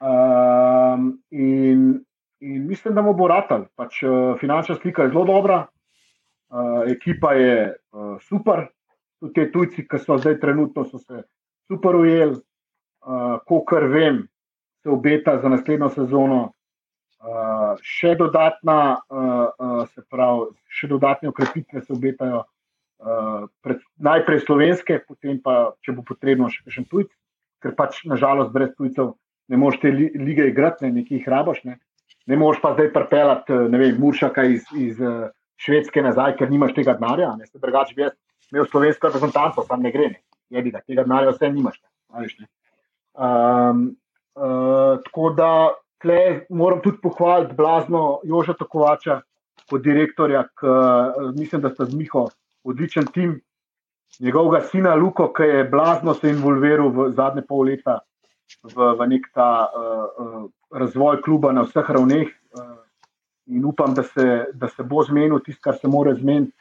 Um, in, in mislim, da mu bo ratal. Pač, uh, finančna slika je zelo dobra, uh, ekipa je uh, super, tudi te tujci, ki so zdaj trenutno, so se super ujeli. Uh, Kolikor vem, se obeta za naslednjo sezono uh, še dodatna, uh, uh, se pravi, še dodatne ukrepitve se obetajo. Uh, pred, najprej slovenske, potem pa, če bo potrebno, še kakšen tujc, ker pač nažalost brez tujcev ne moreš te li, lige igrati, ne, nekaj jih rabaš. Ne, ne moreš pa zdaj pripeljati, eh, ne vem, Muršaka iz, iz uh, Švedske nazaj, ker nimaš tega denarja. Ne, se drugače bi jaz imel slovensko reprezentanco, tam ne gre, ne, jebi ga, tega denarja vse nimaš. Ne, ne. Um, uh, tako da tle moram tudi pohvaliti blazno Joža Tokovača kot direktorja, uh, mislim, da sta z Miho odličen tim. Njegovega sina Luko, ki je blazno se involviral v zadnje pol leta v, v nek ta uh, razvoj kluba na vseh ravneh. Uh, in upam, da se, da se bo zmenil tisto, kar se mora zmeniti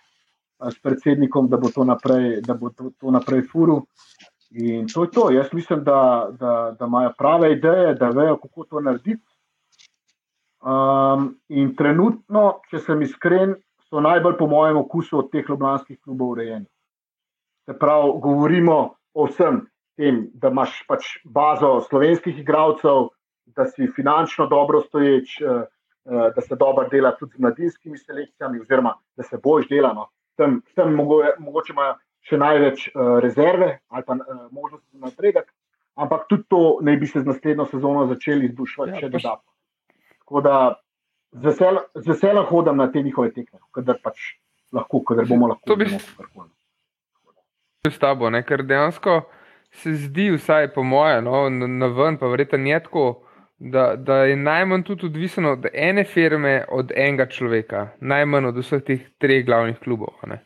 s predsednikom, da bo to naprej, bo to, to naprej furu. In to je to. Jaz mislim, da, da, da imajo prave ideje, da vejo, kako to narediti. Um, in trenutno, če sem iskren, so najbolj po mojem okusu od teh ljubljanskih klubov urejeni. Se pravi, govorimo o vsem tem, da imaš pač bazo slovenskih igralcev, da si finančno dobro stoječ, uh, uh, da se dobro dela tudi z mladinskimi selekcijami, oziroma da se boš delano. Tam, tam mogoče, mogoče imajo še največ uh, rezerve ali pa uh, možnosti za napredek, ampak tudi to naj bi se z naslednjo sezono začeli izboljšati Ja, še dodatno. Tako da z veseljem, z veseljem hodam na te njihove tekme, kadar pač lahko, kadar bomo lahko. To bi- kakorkoli. s tabo, ne? ker dejansko se zdi, vsaj po moje, no, na, ven, pa verjetno je tako, da, da je najmanj tudi odvisno od ene firme, od enega človeka, najmanj od vseh teh treh glavnih klubov. ne.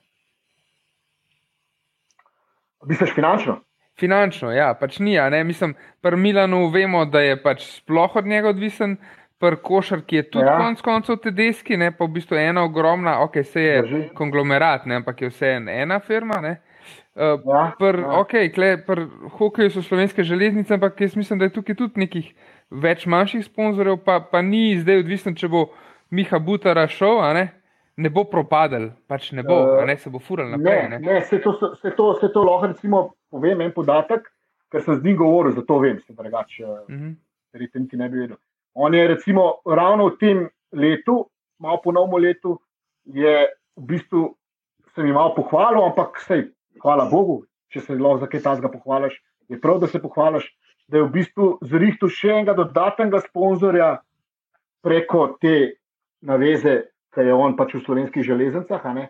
Misliš finančno? Finančno, ja, pač ni. Mislim, pri Milanu vemo, da je pač sploh od njega odvisen, pri košarki je tudi ja. Konec koncev tedeski, ne? pa v bistvu ena ogromna, ok, se je Drži. konglomerat, ne? ampak je vse ena firma. Ne? Uh, Ja, Pri ja. okay, pr hokeju so slovenske železnice, ampak jaz mislim, da je tukaj tudi nekih več manjših sponzorjev, pa, pa ni zdaj odvisno, če bo Miha Butara šel, ne, ne bo propadel, pač ne bo, Eh, a ne se bo fural naprej. Ne, Ne, ne, se to, se to, se to lahko recimo povem en podatek, ker sem z njim govoril, zato vem, se drugače, Mhm. verjetno niti ne bi vedel. On je recimo ravno v tem letu, malo po novem letu, je v bistvu se mi malo pohvalil, ampak sej, hvala Bogu, če se lahko za kaj tasga pohvališ, je prav, da se pohvališ, da je v bistvu zrihtel še enega dodatnega sponzorja preko te naveze, ki je on pač v slovenskih železnicah, ne,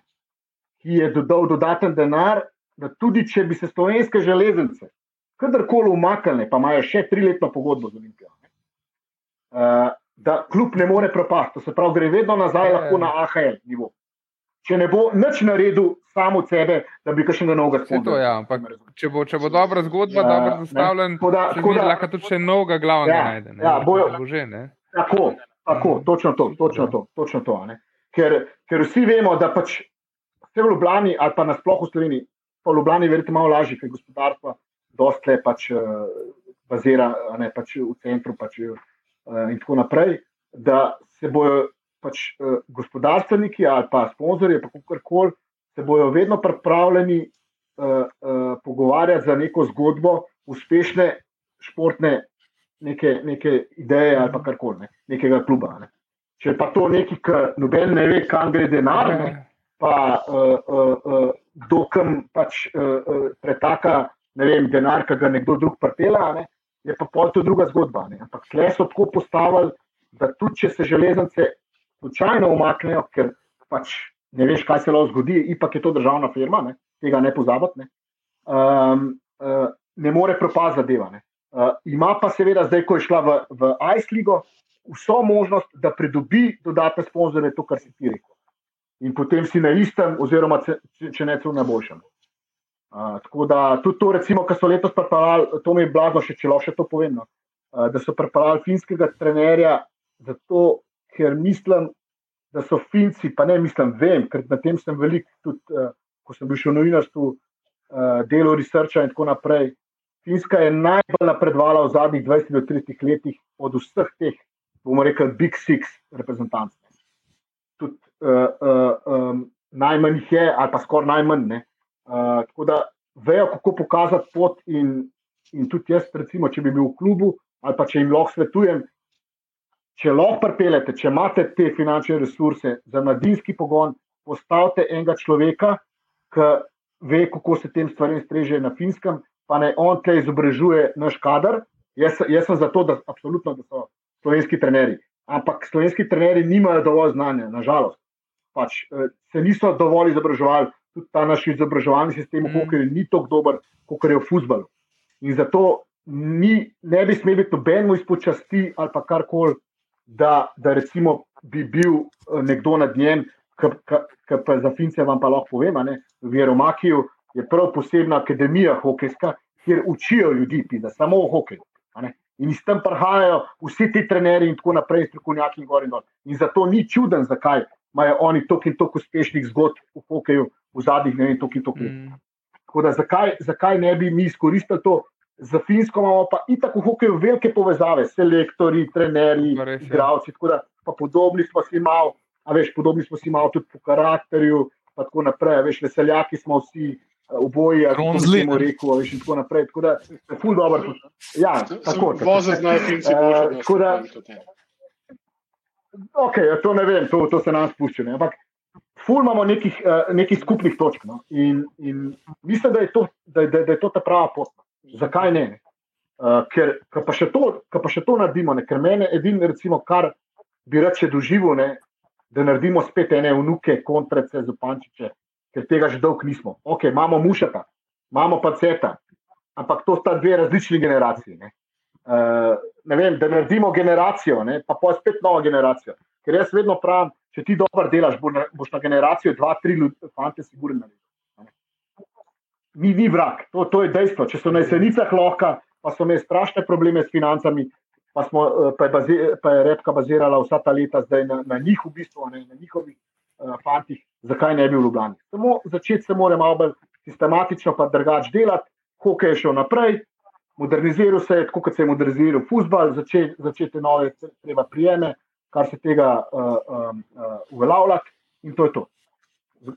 ki je dodal dodaten denar, da tudi če bi se slovenske železnice kadarkoli umaknile, pa imajo še triletno pogodbo z Olimpijo, ne, uh, da kljub ne more propasti. To se pravi, gre vedno nazaj Ja, ja. lahko na AHL nivo. če ne bo nič naredil samo od sebe, da bi kakšnega novega sponzorja. ja, ampak če bo, če bo dobra zgodba, Ja, dobro zastavljen, da- lahko tudi še novega glavnega Ja, najde. ne. ja, bojo- Bo že, ne. Tako, tako, točno to, točno to, točno to ne. Ker, ker vsi vemo, da pač vse v Ljubljani ali pa nasploh v Sloveniji, pa v Ljubljani je verjetno malo lažje, ker gospodarstvo dosti le pač uh, bazira ne, pač v centru pač, uh, in tako naprej, da se bojo pač uh, gospodarstveniki ali pa sponzorji, pa kakorkoli, se bojo vedno pripravljeni uh, uh, pogovarjati za neko zgodbo uspešne športne neke, neke ideje ali pa karkoli, ne, nekega kluba. Ne. Če pa to neki, ki noben ne ve, kam gre denar, ne, pa uh, uh, uh, kdo kam pač uh, uh, pretaka vem, denar, ki ga nekdo drug pripela, ne, je pa pol to druga zgodba. Ne. Ampak tle so tako postavili, da tudi če se železnice slučajno umaknejo, ker pač ne veš, kaj se lahko zgodi, ipak je to državna firma, ne, tega ne pozabiti, ne, um, uh, ne more propasti zadeva. Ne. Uh, ima pa seveda zdaj, ko je šla v, v Ice League, vso možnost, da pridobi dodatne sponzorje, to, kar si ti rekel. In potem si na istem, oziroma če, če ne celo na boljšem. Uh, tako da tudi to, recimo, kar so letos pripravili, to mi je blago, še če lahko še to povem, no, uh, da so pripravili finskega trenerja, zato ker mislim, da so Finci, pa ne mislim, vem, ker na tem sem velik, tudi uh, ko sem bil še v novinarstvu, uh, delo researcha in tako naprej. Finska je najbolj napredovala v zadnjih 20 do 30 letih od vseh teh, bomo rekli, Big Six reprezentantov. Tudi uh, uh, um, najmanj jih je, ali pa skoraj najmanj. Ne? Uh, tako da vejo, kako pokazati pot. In, in tudi jaz, recimo, če bi bil v klubu ali pa če jim lahko svetujem, če lahko pripeljete, če imate te finančne resurse za mladinski pogon, postavite enega človeka, ki ve, kako se tem stvarem streže na finskem, pa naj on tle izobražuje naš kader. Jaz, jaz sem za to, da, absolutno, da so slovenski trenerji. Ampak slovenski trenerji nimajo dovolj znanja, nažalost. Pač, eh, se niso dovolj izobraževali, tudi ta naš izobraževalni sistem v Mm. hokeju ni tako dober, kot je v futbalu. In zato ni, ne bi smel biti nobenemu izpod časti ali pa karkoli, da, da recimo bi bil eh, nekdo nad njim, ki pa za Fince vam pa lahko povem, ne, v Jeromakiju je prav posebna akademija hokejska, kjer učijo ljudi, pisa, samo o hokeju. In iz tam prihajajo vsi ti trenerji in tako naprej, strokovnjaki in gor in dol. In zato ni čuden, zakaj imajo oni toliko in toliko uspešnih zgodb v hokeju v zadnjih ne vem, toliko in toliko let. Mm. Tako da zakaj, zakaj ne bi mi izkoristili to? Za Finsko imamo pa itak v hokeju velike povezave, selektori, trenerji, res igravci, tako da pa podobni smo si malo, a veš, podobni smo si malo tudi po karakterju, pa tako naprej, a veš, veseljaki smo vsi, eh, oboji, ali kako bi Ronzli, temu ne? rekel, a veš, in tako naprej, tako da je ful dobro. Ja, tako. Voziti na Finci, Eh, boljše pravim tudi, ja. Ok, to ne vem, to, to se nam spušča. Ampak ful imamo nekih, uh, nekih skupnih točk. No? In, in mislim, da je, to, da, da, da je to ta prava pot. no. Zakaj ne? ne? Uh, ker pa, še to- ko pa še to naredimo, ne? ker mene edino, recimo, kar bi rad še doživel, ne? da naredimo spet ene vnuke, kontrece, zopančiče, ker tega že dolgo nismo. Ok, imamo mušata, imamo paceta, ampak to sta dve različni generaciji. Ne? Uh, ne vem, da naredimo generacijo, ne, pa pa spet novo generacijo. Ker jaz vedno pravim, če ti dobro delaš, boš na generacijo dva, tri fante, sigurno naredil. a ne. Ni, vrag, to, to je dejstvo. Če so na jesenicah lahko, pa so imeli strašne probleme s financami, pa, smo, eh, pa, je, bazi, pa je repka bazirala vsa ta leta zdaj na, na njih, v bistvu, ne, na njihovih fantih, zakaj ne bi v Ljubljani. Samo začeti se mora malo bolj sistematično, pa drugače delati, hokej je šel naprej, moderniziral se je, tako kot se je moderniziral futbol, začeti začet nove treba prijeme, kar se tega uh, um, uh, uveljavljati in to je to.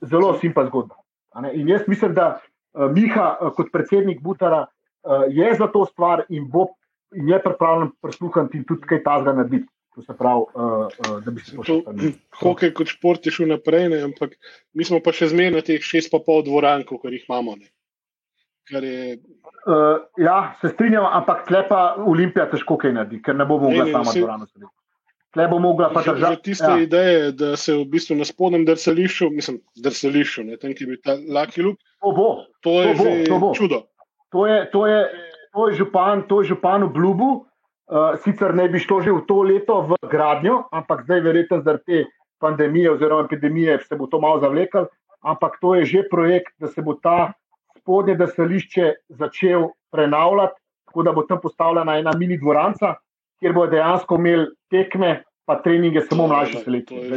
Zelo simpa zgodba. In jaz mislim, da uh, Miha uh, kot predsednik Butara uh, je za to stvar in, bo, in je pripravljen prisluhniti in tudi kaj tazga narediti. To se pravi, uh, uh, da bi se to še To, hokej kot šport je šel naprej, ne, ampak mi smo pa še zmeraj na teh šest pa pol dvoran, kot jih imamo. Ne. Kar je, Uh, ja, se strinjam, ampak tle pa Olimpija težko kaj naredi, ker ne bo mogla Ne, ne, sama saj- dvorano srediti. Tle bo mogla pa držati. tiste ja. ideje, da se v bistvu na spodnjem drsališču, mislim, drsališču, ne, tam, ki bi ta Lucky Luke, To bo, to je To bo, to bo. čudo. to je, to je, to je župan, to je župan obljubil. Uh, sicer ne bi šlo že v to leto v gradnjo, ampak zdaj verjetno zaradi te pandemije oziroma epidemije se bo to malo zavleklo, ampak to je že projekt, da se bo ta spodnje desališče začel prenavljati, tako da bo tam postavljena ena mini dvoranca, kjer bo dejansko imel tekme, pa treninge samo mlajše selekcije.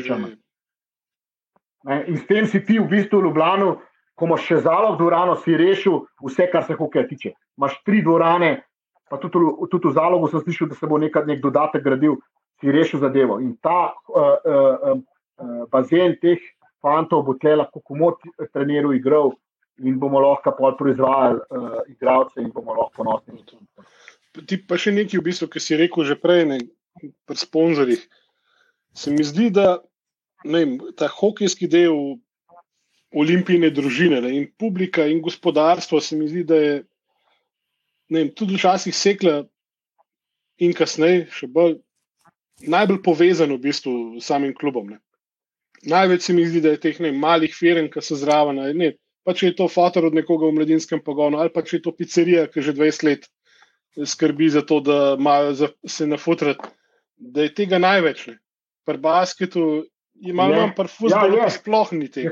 In s tem si ti v bistvu v Ljubljanu, ko imaš še zalog dvorano, si rešil vse, kar se hokeja tiče. Imaš tri dvorane, pa tudi, tudi v zalogu sem slišal, da se bo nekaj nek dodatek gradil, si rešil zadevo. In ta uh, uh, uh, bazen teh fantov bo tle lahko komod treniral, igral in bomo lahko pol proizvajali uh, igralce in bomo lahko ponosni. Ti pa še nekaj, v bistvu, ki si rekel že prej, ne, pri sponzorjih. Se mi zdi, da ne, ta hokejski del olimpijske družine ne, in publika in gospodarstvo se mi zdi, da je ne, tudi včasih sekla in kasneje še bolj. Najbolj povezan v bistvu s samim klubom. Ne. Največ se mi zdi, da je teh ne, malih firm, ki so zraven. Ne, pa če je to fotor od nekoga v mladinskem pogonu, ali pa če je to pizzerija, ki že 20 let skrbi za to, da imajo se nafutrati, da je tega največ. Ne. Pri basketu ima manj, pri futbolu ja, sploh ni tega.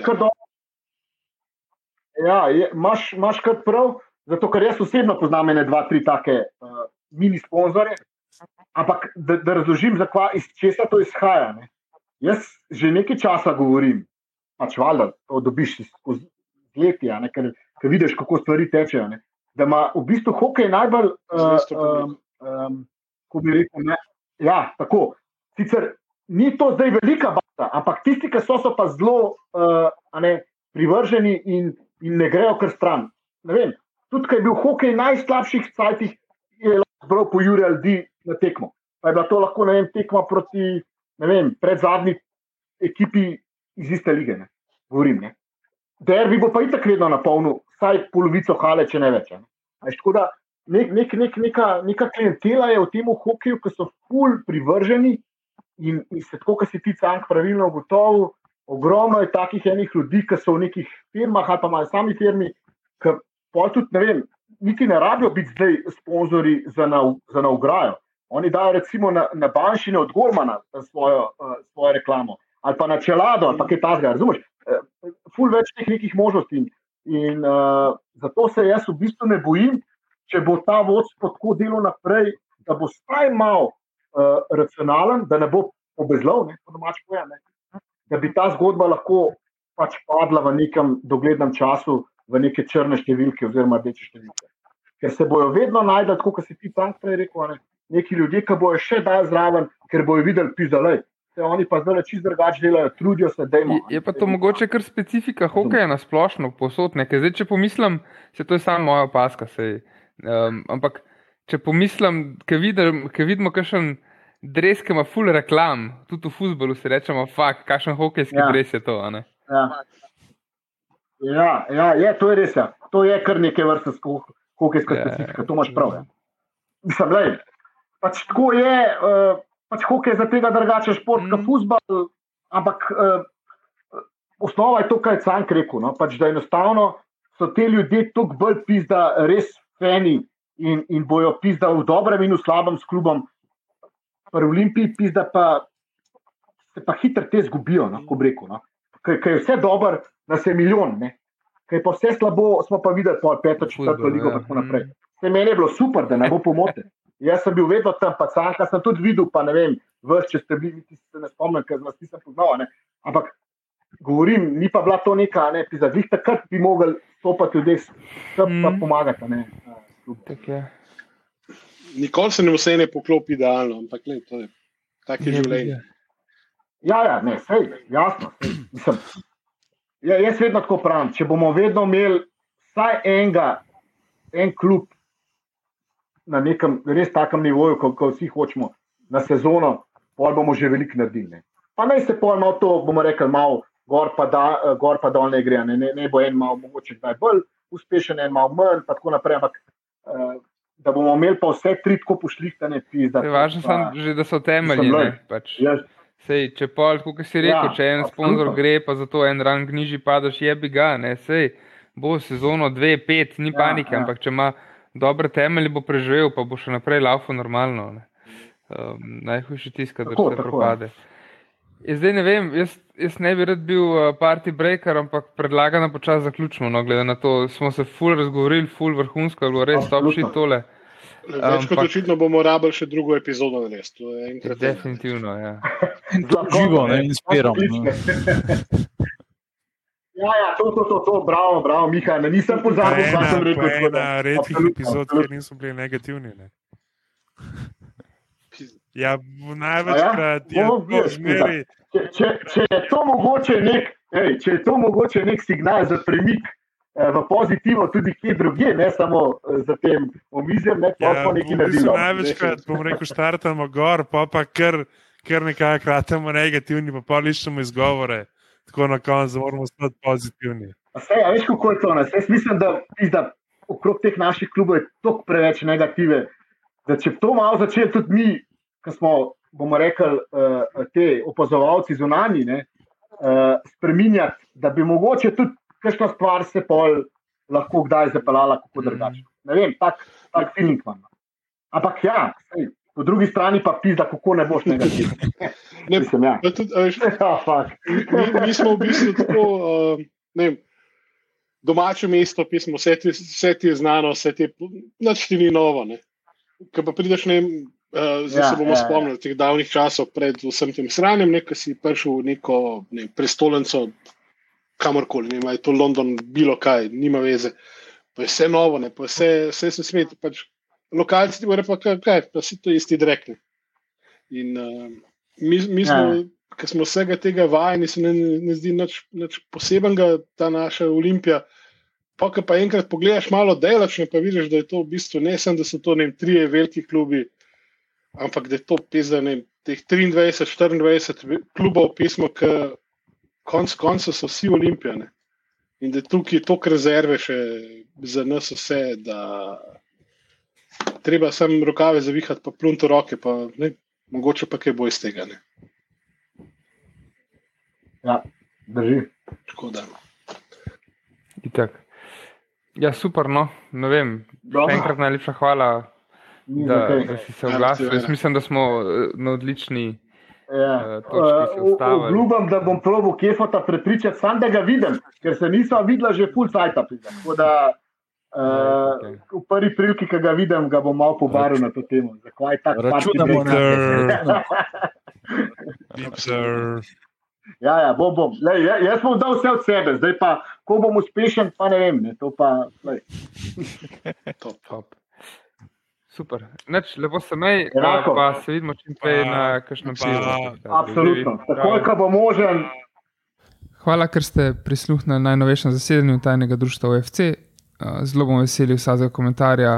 Ja, imaš kar prav, zato ker jaz osebno poznam ene, dva, tri take uh, mini sponzorje. Ampak da, da razložim, zakva, iz česa to izhaja. Ne. Jaz že nekaj časa govorim, pač valjda, to dobiš skozi leti, ker, ker vidiš, kako stvari tečejo. Ne. Da ima v bistvu hokej najbolj, uh, um, um, ko bi rekel, ne, ja, tako. Sicer ni to zdaj velika bata, ampak tisti, ki so, so pa zelo uh, ne, privrženi in, in ne grejo kar stran. Vem, tudi, ker je bil hokej najslabših cajtih, je lahko zbral po Juri Aldi na tekmo. Pa je bila to lahko vem, tekma proti pred zadnji ekipi iz iste lige. Ne. Govorim, ne. Derbi bo pa i tako vedno napolnil, vsaj polovico hale, če ne več. Ne. Tako da nek, nek, nek, neka, neka klientela je v tem hokeju, ki so ful privrženi in, in se tako, kot si ti cank pravilno ugotovil, ogromno je takih enih ljudi, ki so v nekih firmah ali pa imajo sami firmi, ki pa tudi ne vem, niti ne rabijo biti zdaj sponzori za, na, za naugrajo. Oni dajo recimo na, na banšine od Gormana svojo, uh, svojo reklamo, ali pa na čelado, ali pa kaj takega. Razumeš? Uh, ful več teh nekih možnosti. In, in uh, zato se jaz v bistvu ne bojim, če bo ta vodstvo tako delo naprej, da bo staj mal uh, racionalen, da ne bo obezlov, ne, po domač pojem, ne, da bi ta zgodba lahko pač padla v nekem doglednem času v neke črne številke oziroma rdeče številke. Ker se bojo vedno najdel, kot si ti tam prej rekel. Ne, neki ljudje, ki bojo še dalj zraven, ker bojo videli pizalej. Oni pa zdaj čisto drugače delajo, trudijo se, da imajo. Je pa to mogoče kar specifika hokeja na splošno, posod nekaj. Zdaj, če pomislim, se to je samo moja opaska, sej, um, ampak če pomislim, ker vidim, vidimo, kakšen dres, ki ima full reklam, tudi v futbolu se rečemo, fakt, kakšen hokejski ja. dres je to. Ja. Ja, ja, je, to je res. Ja. To je kar nekaj vrste hokejska ja, specifika, to imaš prav. Ja. Mislim, gledaj, pač tako je, uh, pač hokej za tega drugače šport, kot mm. futbol. Ampak uh, osnova je to, kar je Cank rekel. No? Pač, da enostavno so ti ljudje tako bolj pizda, res fani in, in bojo pizda v dobrem in v slabem s klubom. Pri Olimpiji pizda pa se pa hitro te zgubijo, no? ko reko. No? Ker je vse dobro, nas je milijon. Ker je pa vse slabo, smo pa videli, da je peto, četrto ligo in tako naprej. Se meni je bilo super, da ne bo pomote. Jaz sem bil vedno tam, pa sanka sem tudi videl, pa ne vem, vrš, če ste bili, ti se ne spomnim, ker vas nisem poznal. Ne? Ampak govorim, ni pa bila to neka, ne, ti zadnjih takrat bi mogli stopati ljudi, da pa mm. pomagati. Ne? Nikoli se ne vse ne poklopi idealno, ampak le, to je tako življenje. Ja, ja, ne, sej, jasno. Sej, mislim, ja, jaz vedno tako pravim, če bomo vedno imeli vsaj enega, en klub, na nekem res takem nivoju, kot ko vsi hočemo na sezono, pa bomo že veliko naredili. Ne. Pa naj se pojmo to, bomo rekli, malo gor pa, da, gor pa dol ne gre, ne, ne, ne bo en malo, mogoče kdaj bolj uspešen, en malo manj, pa tako naprej. Ampak, uh, Da bomo imeli pa vse tri tako pošlihtane pizde. Važno je, da so temelji. Pač. Sej, če pol, kot si rekel, ja, če en sponzor gre, pa za to en rang nižji padaš, je bi ga, ne, sej, bo sezono 2-5, ni ja, panike, ja. ampak če ima dobre temelje bo preživel, pa bo še naprej lauko normalno. Um, najhujši tisk, da se propade. Ja, zdaj ne vem, jaz, jaz ne bi rad bil uh, party breaker, ampak predlagam, da počasi zaključimo. No, glede na to, smo se full razgovorili, full vrhunsko, bilo res top shit tole. Več kot Ampak- očitno bomo rabili še drugo epizodo je enkrat. Definitivno, ja. Živo, ne, in spiram. No. Ja, ja, to, to, to, to, bravo, bravo, Miha, ne, nisem pozabil, ena, sem rekel. da- ena redkih absolutno, epizod, absolutno. kjer nismo bili negativni. Ne. Ja, največkrat ja? je Bo, to zmeri. Če, če, če, je to mogoče nek, ej, če je to mogoče nek signal za premik v pozitivo, tudi kje drugje, ne samo eh, za tem omizjem, ne pa Ja, v nekaj bistvu naredilo. največkrat, bom rekel, štartamo gor, pa pa kar, kar nekako kratamo negativni, pa pa liščemo izgovore. Tako na koncu moramo ostati pozitivni. Vse, a veš, kako je to? ne? Saj Jaz mislim, da, da okrog teh naših klubov je toliko preveč negative. Da če to malo začeli tudi mi, ki smo, bomo rekli, uh, te opazovalci zunani, ne, spreminjati, da bi mogoče tudi kakšna stvar se pol lahko kdaj zapeljala kako drugače. Ne vem, tak, tak feeling imam. no. Ampak ja, sej, po drugi strani pa pizda, kako ne boš negativen. Ne, Mislim, ja. tudi, veš, Ja, mi, mi smo v bistvu tako, uh, ne vem, domače mesto, pismo, vse ti, vse ti je znano, vse ti je, nič ti ni novo. Ko pa prideš, ne vem, uh, zdaj Ja, se bomo ja, ja, ja. spomnili teh davnih časov pred vsem tem sranjem, ne, ko si prišel v neko ne, prestolnico, kamorkoli, ne je to London, bilo kaj, nima veze. Pa je vse novo, ne, pa je vse, vse se svet. Pač, lokalci ti bodo pa kaj, kaj, pa si to isti drekni. In uh, mi, mi smo, Ja. ki smo vsega tega vajeni, se ne, ne zdi nič, nič posebenega, ta naša Olimpija. Pa, ko pa enkrat pogledaš malo delačno, pa vidiš, da je to v bistvu ne samo, da so to ne vem, trije veliki klubi, ampak da je to pisa, ne vem, teh 23, 24 ve- klubov pismo, ki konc konca so vsi olimpijane. In da je tukaj toliko rezerve še za nas vse, da treba samo rokave zavihati, pa plunto roke, pa ne, mogoče pa kaj bo iz tega. Ne. Ja, drži. Tako da. Itak. Ja, super, no, ne vem. Dobro. Še enkrat najlepša hvala, Ni da, da si se oglasil. Jaz mislim, da smo eh, na odlični. Ja. Eh, se Uh. Obljubim, da bom probo Kefota prepričati, sam da ga vidim, ker se nisem videla že full cajt. Tako da uh, okej. v prvi priliki, ki ga vidim, ga bom malo pobaril na to temo. Zakaj tako Računamo na Mixer. Ja, ja, bom, bom. Lej, ja- jaz bom dal vse od sebe, zdaj pa, ko bom uspešen, pa ne vem. Ne, to pa, lej. Top. Super. Neč, lepo se mej, Enako. pa se vidimo čim prej na kakšnem pa- pivu. Absolutno. Takoj, ko bo možen, Hvala, ker ste prisluhnili najnovejšem zasedanju tajnega društva OFC. Uh, Zelo bom vesel vsakega komentarja,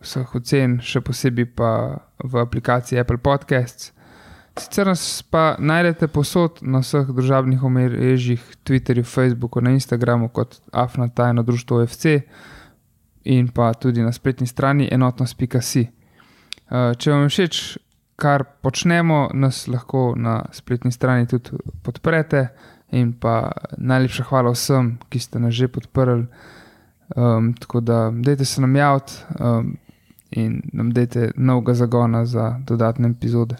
vseh ocen, še posebej pa v aplikaciji Apple Podcasts. Sicer nas pa najdete posod na vseh družabnih omrežjih, Twitterju, Facebooku, na Instagramu kot Afna tajno društvo OFC in pa tudi na spletni strani enotnost.si. Uh, Če vam je všeč, kar počnemo, nas lahko na spletni strani tudi podprete. In pa najlepša hvala vsem, ki ste nas že podprli. Um, tako da, dajte se nam javiti um, in nam dajte novega zagona za dodatne epizode.